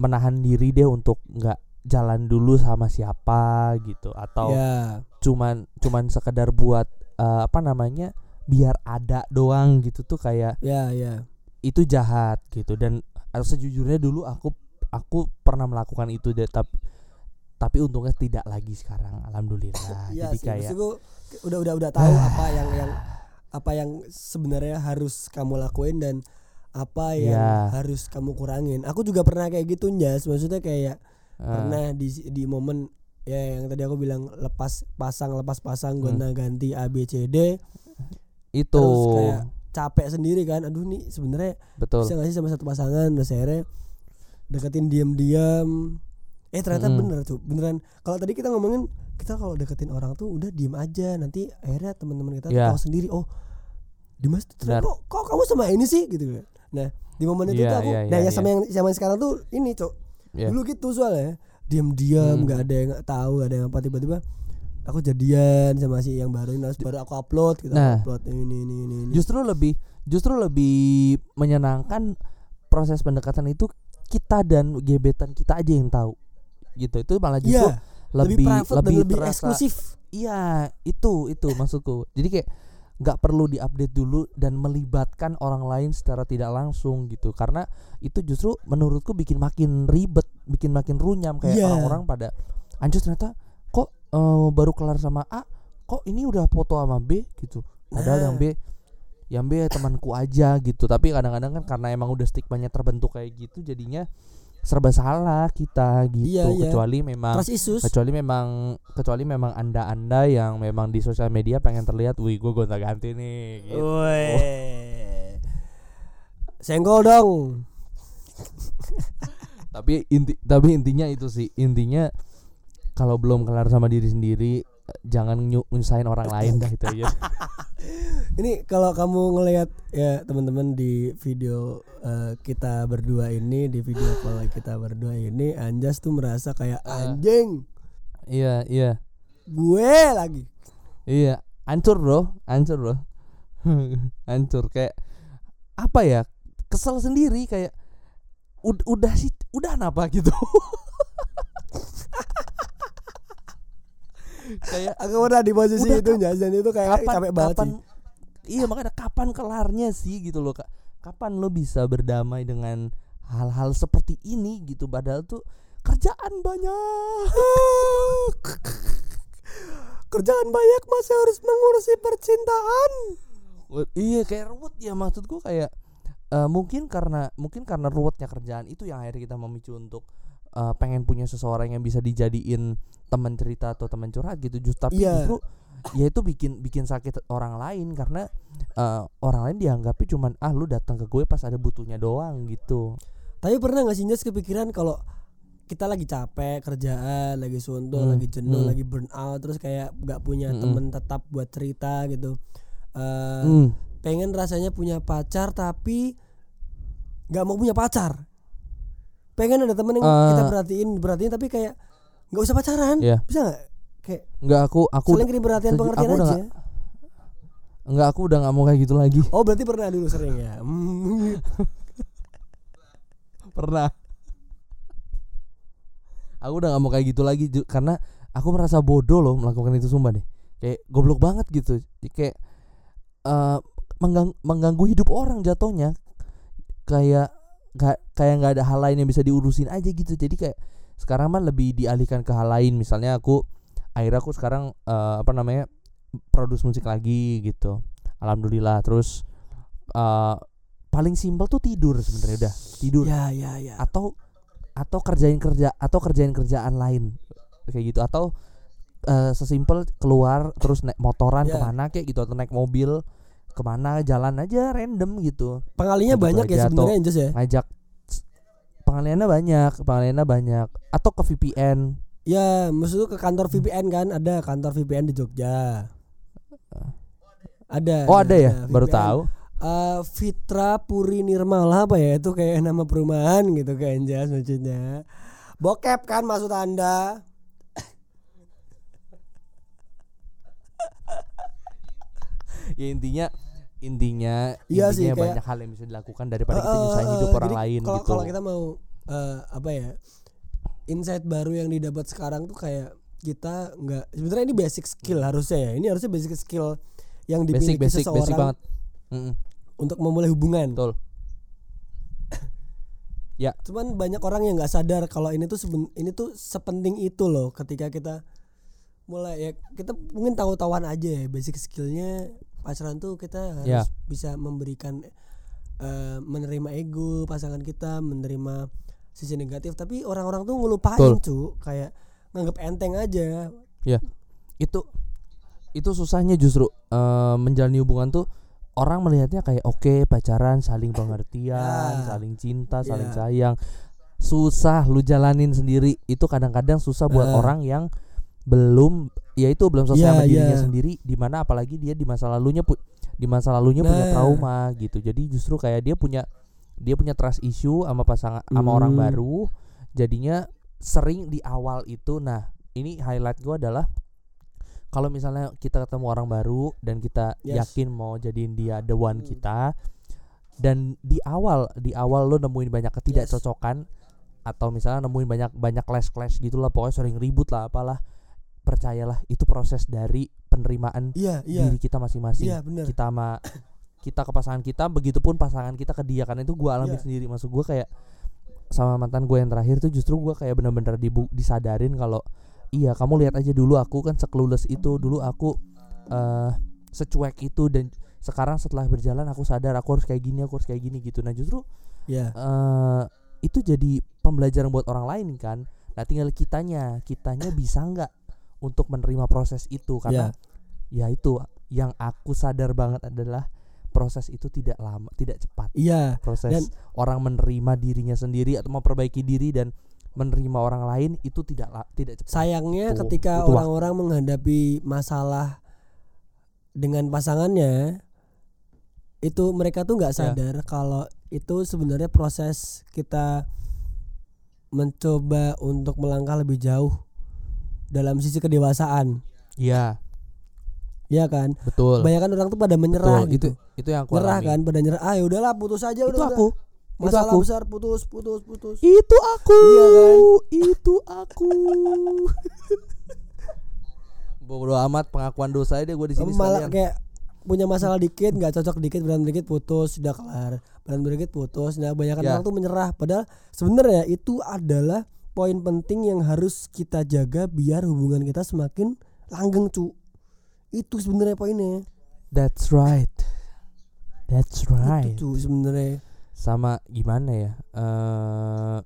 menahan diri deh untuk nggak jalan dulu sama siapa gitu. Atau ya cuman cuman sekedar buat eh, apa namanya biar ada doang gitu tuh kayak ya ya itu jahat gitu. Dan eh, sejujurnya dulu aku aku pernah melakukan itu deh tapi tapi untungnya tidak lagi sekarang alhamdulillah. Iya jadi sih, kayak maksudku udah udah udah tahu apa yang yang apa yang sebenarnya harus kamu lakuin dan apa yang Iya. harus kamu kurangin. Aku juga pernah kayak gitu Jas, maksudnya kayak eh, pernah di di momen ya yang tadi aku bilang lepas pasang lepas pasang Hmm. gonta ganti A B C D itu terus kayak capek sendiri kan. Aduh nih sebenarnya betul bisa gak sih sama satu pasangan terus akhirnya deketin diam-diam eh ternyata Mm-mm. bener tuh beneran kalau tadi kita ngomongin kita kalau deketin orang tuh udah diem aja nanti akhirnya teman-teman kita Iya. tahu sendiri oh Dimas Benar. kok, kok kamu sama ini sih gitu kan nah di momen itu Iya, tuh aku iya, nah iya, ya sama yang sama yang sekarang tuh ini cok Iya. dulu gitu soalnya diam-diam Hmm. nggak ada yang tahu nggak ada yang apa tiba-tiba aku jadian sama si yang baru ini baru aku upload gitu Nah. upload ini ini ini, ini. justru lebih justru lebih menyenangkan proses pendekatan itu kita dan gebetan kita aja yang tahu gitu itu malah justru Iya, lebih lebih private dan lebih terasa- eksklusif Iya, itu itu maksudku. Jadi kayak nggak perlu diupdate dulu dan melibatkan orang lain secara tidak langsung gitu. Karena itu justru menurutku bikin makin ribet, bikin makin runyam kayak Iya. orang-orang pada anjir ternyata kok eh, baru kelar sama A, kok ini udah foto sama B gitu. Padahal Nah. yang B yang B temanku aja gitu. Tapi kadang-kadang kan karena emang udah stigmanya terbentuk kayak gitu jadinya serba salah kita gitu. Iya, iya. Kecuali memang kecuali memang kecuali memang anda anda yang memang di sosial media pengen terlihat wih gue gonta ganti nih gitu. Weh. Senggol dong. tapi inti tapi intinya itu sih intinya kalau belum kelar sama diri sendiri jangan nyu- nyusahin orang lain dah itu aja Ini kalau kamu ngelihat ya teman-teman di video eh, kita berdua ini di video call kita berdua ini Anjas tuh merasa kayak Ah. anjing! Iya iya. Gue lagi. iya hancur bro. Hancur bro. Hancur kayak apa ya kesel sendiri kayak ud- udah sih udah apa? Gitu kayak Aku pernah di posisi Udah, itu Anjas dan itu kayak kapan capek banget kapan sih. iya makanya kapan kelarnya sih gitu loh kak kapan lo bisa berdamai dengan hal-hal seperti ini gitu padahal tuh kerjaan banyak Kerjaan banyak masih harus mengurusi percintaan. iya kayak ruwet ya maksudku kayak eh, mungkin karena mungkin karena ruwetnya kerjaan itu yang akhirnya kita memicu untuk eh, pengen punya seseorang yang bisa dijadiin teman cerita atau teman curhat gitu just tapi Iya. justru ya itu bikin bikin sakit orang lain karena eh, orang lain dianggapnya cuman ah lu datang ke gue pas ada butuhnya doang gitu Tapi pernah gak sih Jas kepikiran kalau kita lagi capek kerjaan, lagi suntuk, Hmm, lagi jenuh, hmm. lagi burn out, terus kayak nggak punya Mm-mm. temen tetap buat cerita gitu. Eh, Hmm. Pengen rasanya punya pacar tapi nggak mau punya pacar. Pengen ada temen yang kita Eh. perhatiin, perhatiin tapi kayak nggak usah pacaran, Iya. bisa nggak? Kayak nggak aku aku saling kirim perhatian pengertian Aku aja. nggak aku udah nggak mau kayak gitu lagi Oh berarti pernah dulu sering ya? Pernah aku udah gak mau kayak gitu lagi karena aku merasa bodoh loh melakukan itu sumpah deh kayak goblok banget gitu kayak eh, menggang- mengganggu hidup orang jatuhnya kayak gak, kayak nggak ada hal lain yang bisa diurusin aja gitu. Jadi kayak sekarang mah lebih dialihkan ke hal lain. Misalnya aku akhirnya aku sekarang eh, apa namanya produce musik lagi gitu. Alhamdulillah. Terus eh, paling simpel tuh tidur sebenarnya udah. Tidur. Ya ya ya. atau atau kerjain kerja atau kerjain kerjaan lain. Kayak gitu. Atau eh, sesimpel keluar terus naik motoran Ya. ke mana kayak gitu atau naik mobil ke mana jalan aja random gitu Pengalinya Gitu banyak ya sebenarnya Anjas ya. ngajak pengaliannya banyak pengaliannya banyak atau ke VPN Ya, maksud ke kantor VPN kan? Ada kantor VPN di Jogja. Ada. oh ada ya baru VPN. tahu Eh, Fitra Puri Nirmala apa ya itu kayak nama perumahan gitu kayak Anjas maksudnya. Bokep kan maksud Anda? ya intinya intinya Iya intinya sih, kayak- banyak hal yang bisa dilakukan daripada kita Eh, nyusahin hidup orang lain kalau, gitu Kalau kita mau eh, apa ya? Insight baru yang didapat sekarang tuh kayak kita nggak sebenarnya ini basic skill harusnya ya. Ini harusnya basic skill yang basic dimiliki basic seseorang basic banget untuk memulai hubungan. betul Ya. Cuman banyak orang yang nggak sadar kalau ini tuh seben, ini tuh sepenting itu loh ketika kita mulai ya kita mungkin tahu-tahuan aja ya basic skillnya pacaran tuh kita harus Ya. bisa memberikan eh, menerima ego pasangan kita menerima sisi negatif tapi orang-orang tuh ngelupain cu kayak nganggap enteng aja itu itu susahnya justru eh, menjalani hubungan tuh orang melihatnya kayak oke pacaran saling pengertian Ya. saling cinta saling Ya. sayang susah lu jalanin sendiri itu kadang-kadang susah buat Eh. orang yang belum ya itu belum selesai Ya, sama dirinya ya. sendiri di mana apalagi dia di masa lalunya pu- di masa lalunya punya Nah. trauma gitu jadi justru kayak dia punya dia punya trust issue sama pasangan sama orang Hmm. baru jadinya sering di awal itu nah ini highlight gua adalah kalau misalnya kita ketemu orang baru dan kita Yes. yakin mau jadiin dia the one Hmm. kita dan di awal di awal lo nemuin banyak ketidakcocokan atau misalnya nemuin banyak banyak clash clash gitulah pokoknya sering ribut lah apalah percayalah itu proses dari penerimaan iya iya. diri kita masing-masing. Iya kita sama kita ke pasangan kita begitupun pasangan kita ke dia karena itu gua alami sendiri. Maksud gua kayak sama mantan gue yang terakhir tuh justru gua kayak benar-benar dibu- disadarin kalau iya kamu lihat aja dulu aku kan sekelulus itu dulu aku eh secuek itu dan sekarang setelah berjalan aku sadar aku harus kayak gini aku harus kayak gini gitu. Nah justru ya eh itu jadi pembelajaran buat orang lain kan. Nah tinggal kitanya kitanya bisa nggak untuk menerima proses itu karena ya. itu yang aku sadar banget adalah proses itu tidak lama tidak cepat. Iya proses Dan- orang menerima dirinya sendiri atau memperbaiki diri dan menerima orang lain itu tidak tidak cepat. Sayangnya Tuh, ketika orang-orang menghadapi masalah dengan pasangannya itu mereka tuh nggak Ya. sadar kalau itu sebenarnya proses kita mencoba untuk melangkah lebih jauh dalam sisi kedewasaan. Iya. Ya kan? Betul. Kebanyakan orang tuh pada menyerah betul. gitu. Itu itu yang aku nyerah alami. kan? Pada nyerah ah ya udahlah putus aja itu udah, aku. Udah. itu masalah aku. besar putus putus putus. Itu aku. Iya kan? itu aku. Bodo amat pengakuan dosa deh gue di sini malah sekalian. kayak punya masalah dikit nggak cocok dikit berantem dikit putus sudah kelar. Berantem dikit putus. Nah banyak Ya. orang tuh menyerah. Padahal sebenarnya itu adalah poin penting yang harus kita jaga biar hubungan kita semakin langgeng cu itu sebenarnya poinnya that's right That's right. Itu sebenarnya. Sama gimana ya? eh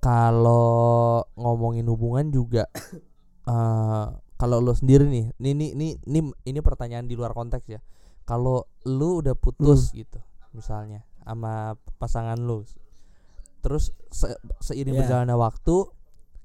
kalau ngomongin hubungan juga eh kalau lo sendiri nih, ini ini ini ini, ini pertanyaan di luar konteks ya. Kalau lu udah putus gitu, misalnya sama pasangan lu, terus se- seiring Yeah. berjalannya waktu,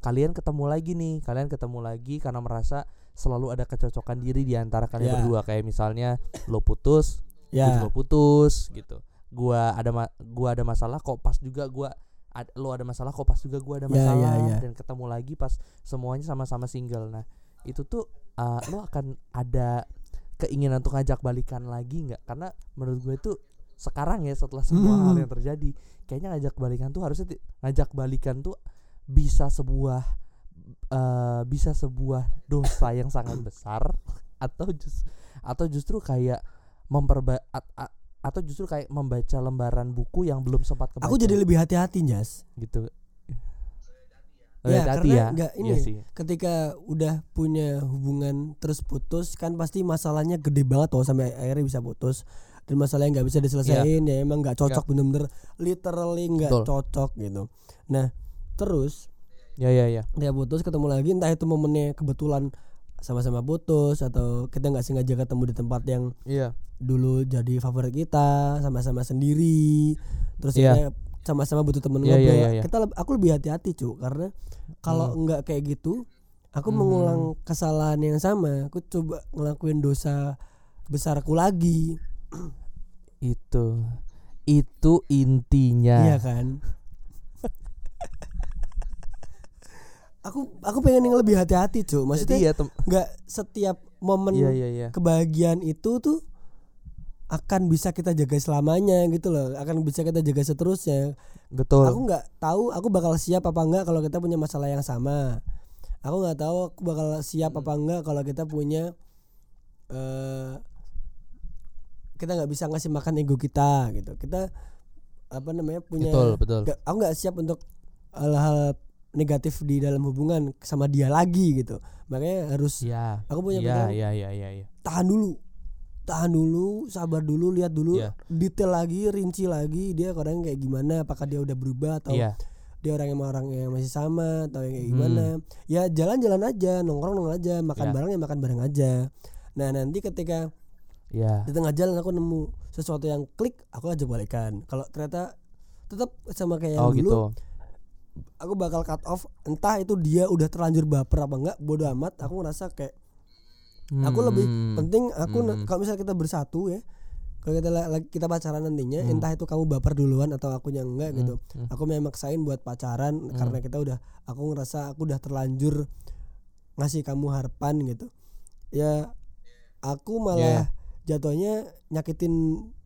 kalian ketemu lagi nih, kalian ketemu lagi karena merasa selalu ada kecocokan diri di antara kalian Yeah. berdua. Kayak misalnya lo putus, gue Ya. juga putus gitu gua ada ma- gua ada masalah kok pas juga gua ad- lo ada masalah kok pas juga gua ada Ya, masalah ya, ya. dan ketemu lagi pas semuanya sama-sama single nah itu tuh uh, lo akan ada keinginan untuk ngajak balikan lagi nggak karena menurut gue tuh sekarang ya setelah semua Hmm. hal yang terjadi kayaknya ngajak balikan tuh harusnya ngajak balikan tuh bisa sebuah uh, bisa sebuah dosa yang sangat besar atau just atau justru kayak memperba at- atau justru kayak membaca lembaran buku yang belum sempat kebaca Aku jadi lebih hati-hati, Jas. gitu Ya, Hati-hati karena ya. nggak ini Iya ya, sih. Ketika udah punya hubungan terus putus kan pasti masalahnya gede banget tuh sampai akhirnya bisa putus dan masalahnya nggak bisa diselesaikan ya emang nggak cocok bener-bener literally nggak cocok gitu. Nah terus Ya ya ya. dia putus ketemu lagi entah itu momennya kebetulan sama-sama putus atau kita nggak sengaja ketemu di tempat yang Iya. dulu jadi favorit kita sama-sama sendiri terus Iya. kita sama-sama butuh temen Iya, ngobrol iya, iya. kita leb- aku lebih hati-hati cu karena kalau Hmm. nggak kayak gitu aku Mhm. mengulang kesalahan yang sama aku coba ngelakuin dosa besarku lagi Itu. Itu intinya. iya kan? Aku aku pengen yang lebih hati-hati cu maksudnya Jadi ya tem- nggak setiap momen Iya iya iya. kebahagiaan itu tuh akan bisa kita jaga selamanya gitu loh. Akan bisa kita jaga seterusnya. Betul. aku nggak tahu aku bakal siap apa enggak kalau kita punya masalah yang sama. Aku nggak tahu aku bakal siap apa enggak kalau kita punya eh kita nggak bisa ngasih makan ego kita gitu kita apa namanya punya betul betul. nggak- aku nggak siap untuk hal-hal negatif di dalam hubungan sama dia lagi gitu makanya harus Iya. aku punya pikiran iya iya iya iya. tahan dulu tahan dulu sabar dulu lihat dulu Iya. detail lagi rinci lagi dia orang kayak gimana apakah dia udah berubah atau Iya. dia orang yang orang yang masih sama atau yang kayak Hmm. gimana ya jalan-jalan aja nongkrong nongkrong aja makan Iya. bareng ya makan bareng aja nah nanti ketika Iya. di tengah jalan aku nemu sesuatu yang klik aku ajak balikan kalau ternyata tetap sama kayak yang Oh dulu gitu. aku bakal cut off entah itu dia udah terlanjur baper apa enggak bodoh amat aku ngerasa kayak aku lebih Hmm. penting aku Hmm. kalau misalnya kita bersatu ya kalau kita kita pacaran nantinya Hmm. entah itu kamu baper duluan atau aku yang enggak gitu Hmm. aku memang maksain buat pacaran Hmm. karena kita udah aku ngerasa aku udah terlanjur ngasih kamu harapan gitu ya aku malah jatuhnya nyakitin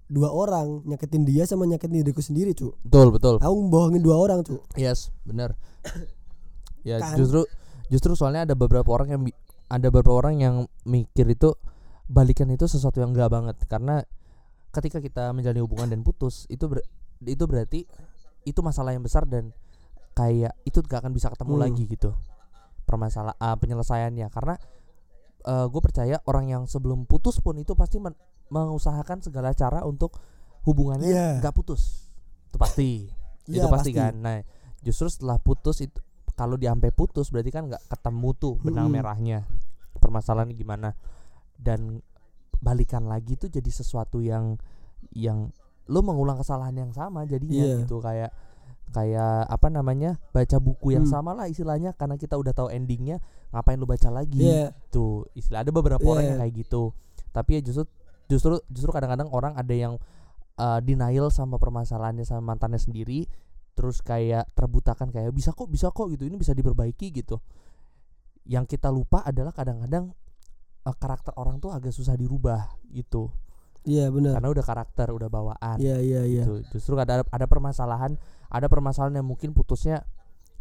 dua orang nyakitin dia sama nyakitin diriku sendiri cu Betul betul. aku bohongin dua orang cu Yes, benar. ya Kan. justru justru soalnya ada beberapa orang yang ada beberapa orang yang mikir itu balikan itu sesuatu yang enggak banget karena ketika kita menjalani hubungan dan putus itu ber- itu berarti itu masalah yang besar dan kayak itu gak akan bisa ketemu Hmm. lagi gitu permasalahan penyelesaiannya karena gue percaya orang yang sebelum putus pun itu pasti men- mengusahakan segala cara untuk hubungannya Iya. nggak putus. Itu pasti. Itu Iya, pasti, kan. Nah justru setelah putus itu kalau dia sampai putus berarti kan nggak ketemu tuh benang Mm-mm. merahnya. Permasalahannya gimana? Dan balikan lagi tuh jadi sesuatu yang yang lo mengulang kesalahan yang sama jadinya Iya. gitu. Kayak kayak apa namanya baca buku yang Hmm. sama lah istilahnya karena kita udah tahu endingnya ngapain lu baca lagi Iya. tuh istilah ada beberapa orang Iya. yang kayak gitu tapi ya justru justru justru kadang-kadang orang ada yang uh, denial sama permasalahannya sama mantannya sendiri terus kayak terbutakan kayak bisa kok bisa kok gitu ini bisa diperbaiki gitu yang kita lupa adalah kadang-kadang uh, karakter orang tuh agak susah dirubah gitu iya benar karena udah karakter udah bawaan iya iya iya gitu. Justru ada ada permasalahan, ada permasalahan yang mungkin putusnya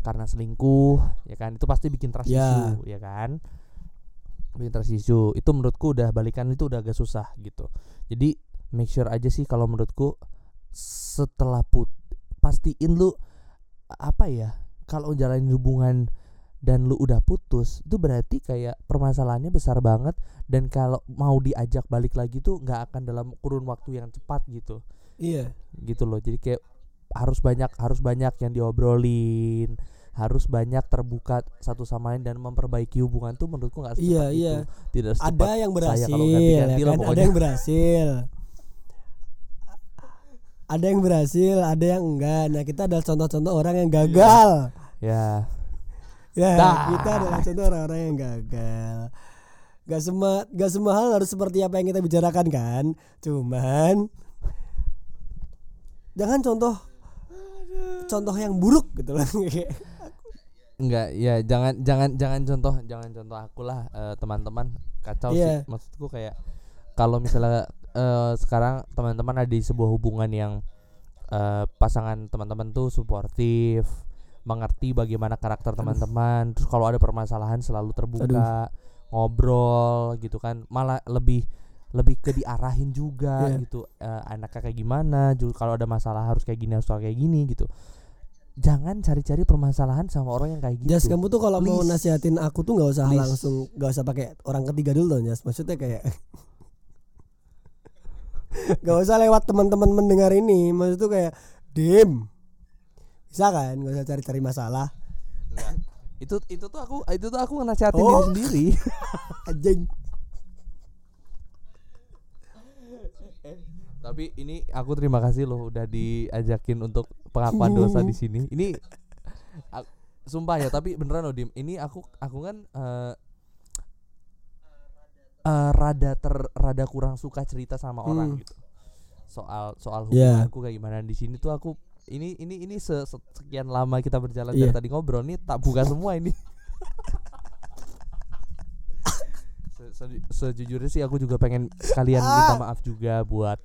karena selingkuh, ya kan? Itu pasti bikin trust Ya. issue, ya kan? Bikin trust issue. Itu menurutku udah balikan itu udah agak susah gitu. Jadi make sure aja sih kalau menurutku setelah put pastiin lu apa ya? Kalau jalanin hubungan dan lu udah putus itu berarti kayak permasalahannya besar banget dan kalau mau diajak balik lagi tuh nggak akan dalam kurun waktu yang cepat gitu iya gitu loh jadi kayak harus banyak harus banyak yang diobrolin harus banyak terbuka satu sama lain dan memperbaiki hubungan tuh menurutku nggak Iya, secepat iya. itu. tidak ada secepat yang saya berhasil kalau ganti-ganti ya lah kan? ada yang berhasil. Ada yang berhasil ada yang enggak. Nah kita adalah contoh-contoh orang yang gagal. Ya. Ya Dah. kita adalah contoh orang-orang yang gagal. Gak semua gak semua hal harus seperti apa yang kita bicarakan kan? Cuman jangan contoh contoh yang buruk gitu lah Enggak, ya jangan jangan jangan contoh jangan contoh aku lah eh, teman-teman. Kacau Iya. sih maksudku kayak kalau misalnya eh, sekarang teman-teman ada di sebuah hubungan yang eh, pasangan teman-teman tuh suportif mengerti bagaimana karakter teman-teman. Terus kalau ada permasalahan selalu terbuka ngobrol gitu kan. Malah lebih lebih ke diarahin juga Iya. gitu eh, anaknya kayak gimana juga kalau ada masalah harus kayak gini harus kayak gini gitu. Jangan cari-cari permasalahan sama orang yang kayak gitu. Jas kamu tuh kalau mau nasihatin aku tuh nggak usah Please. langsung nggak usah pakai orang ketiga dulu dong Jas. Maksudnya kayak nggak usah lewat teman-teman mendengar ini. Maksud tuh kayak dim. Bisa kan? Nggak usah cari-cari masalah. Enggak. itu itu tuh aku itu tuh aku nasihatin Oh. diri sendiri. Anjing tapi ini aku terima kasih loh udah diajakin untuk pengakuan dosa di sini ini a- sumpah ya tapi beneran loh dim ini aku aku kan eh eh, rada ter rada kurang suka cerita sama orang Hmm. gitu soal soal Yeah. hubunganku kayak gimana di sini tuh aku ini ini ini se- se- sekian lama kita berjalan Iya. dari tadi ngobrol nih tak buka semua ini Se- se- sejujurnya sih aku juga pengen kalian minta maaf juga buat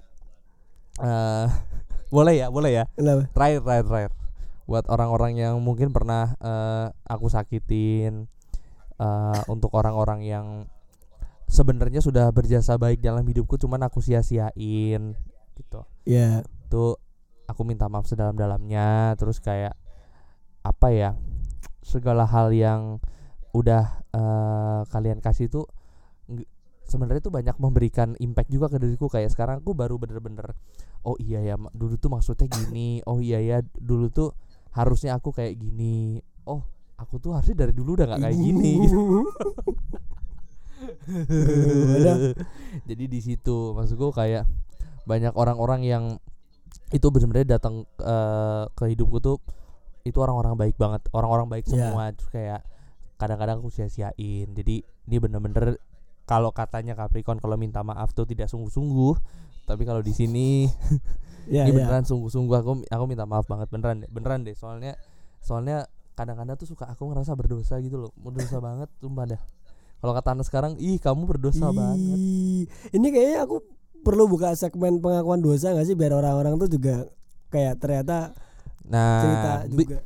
eh boleh ya boleh ya? Kenapa? Terakhir terakhir terakhir. Buat orang-orang yang mungkin pernah eh, aku sakitin eh, untuk orang-orang yang sebenarnya sudah berjasa baik dalam hidupku cuman aku sia-siain gitu. Ya. Itu aku minta maaf sedalam-dalamnya terus kayak apa ya segala hal yang udah eh, kalian kasih tuh sebenarnya tuh banyak memberikan impact juga ke diriku. Kayak sekarang aku baru bener-bener oh iya ya dulu tuh maksudnya gini. Oh iya ya dulu tuh harusnya aku kayak gini. Oh aku tuh harusnya dari dulu udah nggak kayak gini. Gitu. Jadi di situ maksudku kayak banyak orang-orang yang itu benar-benar datang eh, ke hidupku tuh itu orang-orang baik banget orang-orang baik Iya. semua. Terus kayak kadang-kadang aku sia-siain. Jadi ini bener-bener kalau katanya Capricorn kalau minta maaf tuh tidak sungguh-sungguh tapi kalau di sini ya ini ya. beneran sungguh-sungguh. Aku aku minta maaf banget beneran deh beneran deh. Soalnya soalnya kadang-kadang tuh suka aku ngerasa berdosa gitu loh. Berdosa banget sumpah dah. Kalau kata anak sekarang ih kamu berdosa banget. Ih, ini kayaknya aku perlu buka segmen pengakuan dosa gak sih? Biar orang-orang tuh juga kayak ternyata cerita nah bi- juga.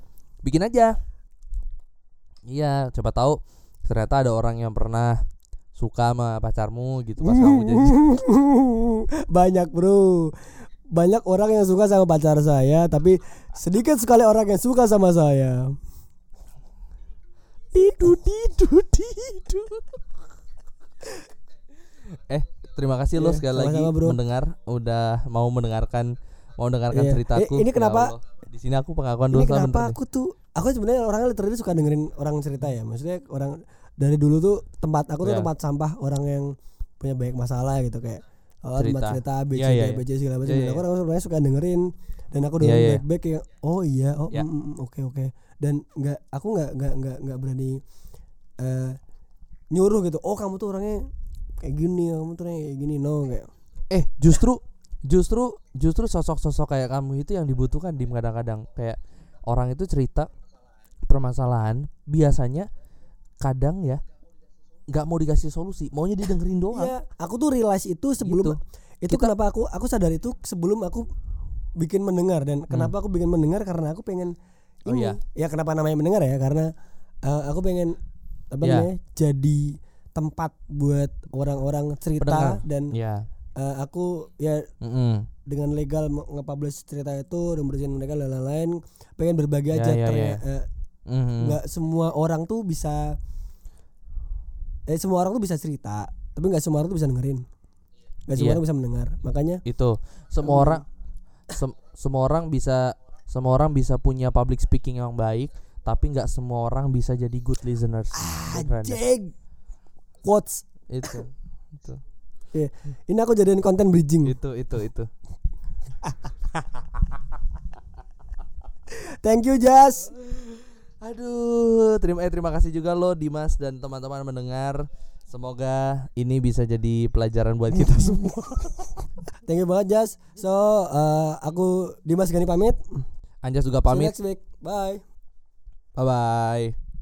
bikin aja. Iya coba tahu. Ternyata ada orang yang pernah suka sama pacarmu gitu pas kamu jadi banyak bro. Banyak orang yang suka sama pacar saya tapi sedikit sekali orang yang suka sama saya. Tidu tidu tidu. Eh terima kasih lo Iya, sekali lagi sama-sama, bro. mendengar udah mau mendengarkan mau mendengarkan Iya. ceritaku. Eh, ini Ya kenapa- di sini aku pengakuan ini dosa kenapa aku tuh aku sebenarnya orangnya literally suka dengerin orang cerita ya. Maksudnya orang dari dulu tuh tempat aku tuh Iya. tempat sampah orang yang punya banyak masalah gitu kayak oh, tempat Cerita. cerita A B C Iya, D iya, B C segala macam Iya, dan iya. aku orang sebenarnya suka dengerin dan aku dengerin iya. back back kayak oh iya oh Iya. mm, mm, oke oke dan nggak aku nggak nggak nggak nggak berani eh nyuruh gitu oh kamu tuh orangnya kayak gini kamu tuh orangnya kayak gini no kayak eh justru justru justru sosok-sosok kayak kamu itu yang dibutuhkan di kadang-kadang kayak orang itu cerita permasalahan biasanya kadang ya nggak mau dikasih solusi maunya didengerin doang Iya, aku tuh realize itu sebelum Gitu. itu Kita- kenapa aku aku sadar itu sebelum aku bikin mendengar dan kenapa aku bikin mendengar karena aku pengen Hmm. Oh, ini iya. ya kenapa namanya mendengar ya karena eh, aku pengen apa Iya. namanya jadi tempat buat orang-orang cerita Pendengar. dan ya eh, aku ya mm-mm. dengan legal nge-publish cerita itu dan berjalan dan lain-lain pengen berbagi Ya, aja ya, ternya- ya. Mhm. nggak semua orang tuh bisa eh semua orang tuh bisa cerita tapi nggak semua orang tuh bisa dengerin. Nggak semua Iya. orang bisa mendengar. Makanya itu. Semua Hmm. orang sem- semua orang bisa semua orang bisa punya public speaking yang baik tapi nggak semua orang bisa jadi good listeners. Deh. anjing. Quotes. Itu itu. Ini aku jadiin konten bridging. Itu itu itu. Thank you Jas aduh terima eh, terima kasih juga lo Dimas dan teman-teman mendengar. Semoga ini bisa jadi pelajaran buat kita semua. Thank you banget Jas. So uh, aku Dimas Gani pamit. Anjas juga See you pamit next week. Bye. Bye bye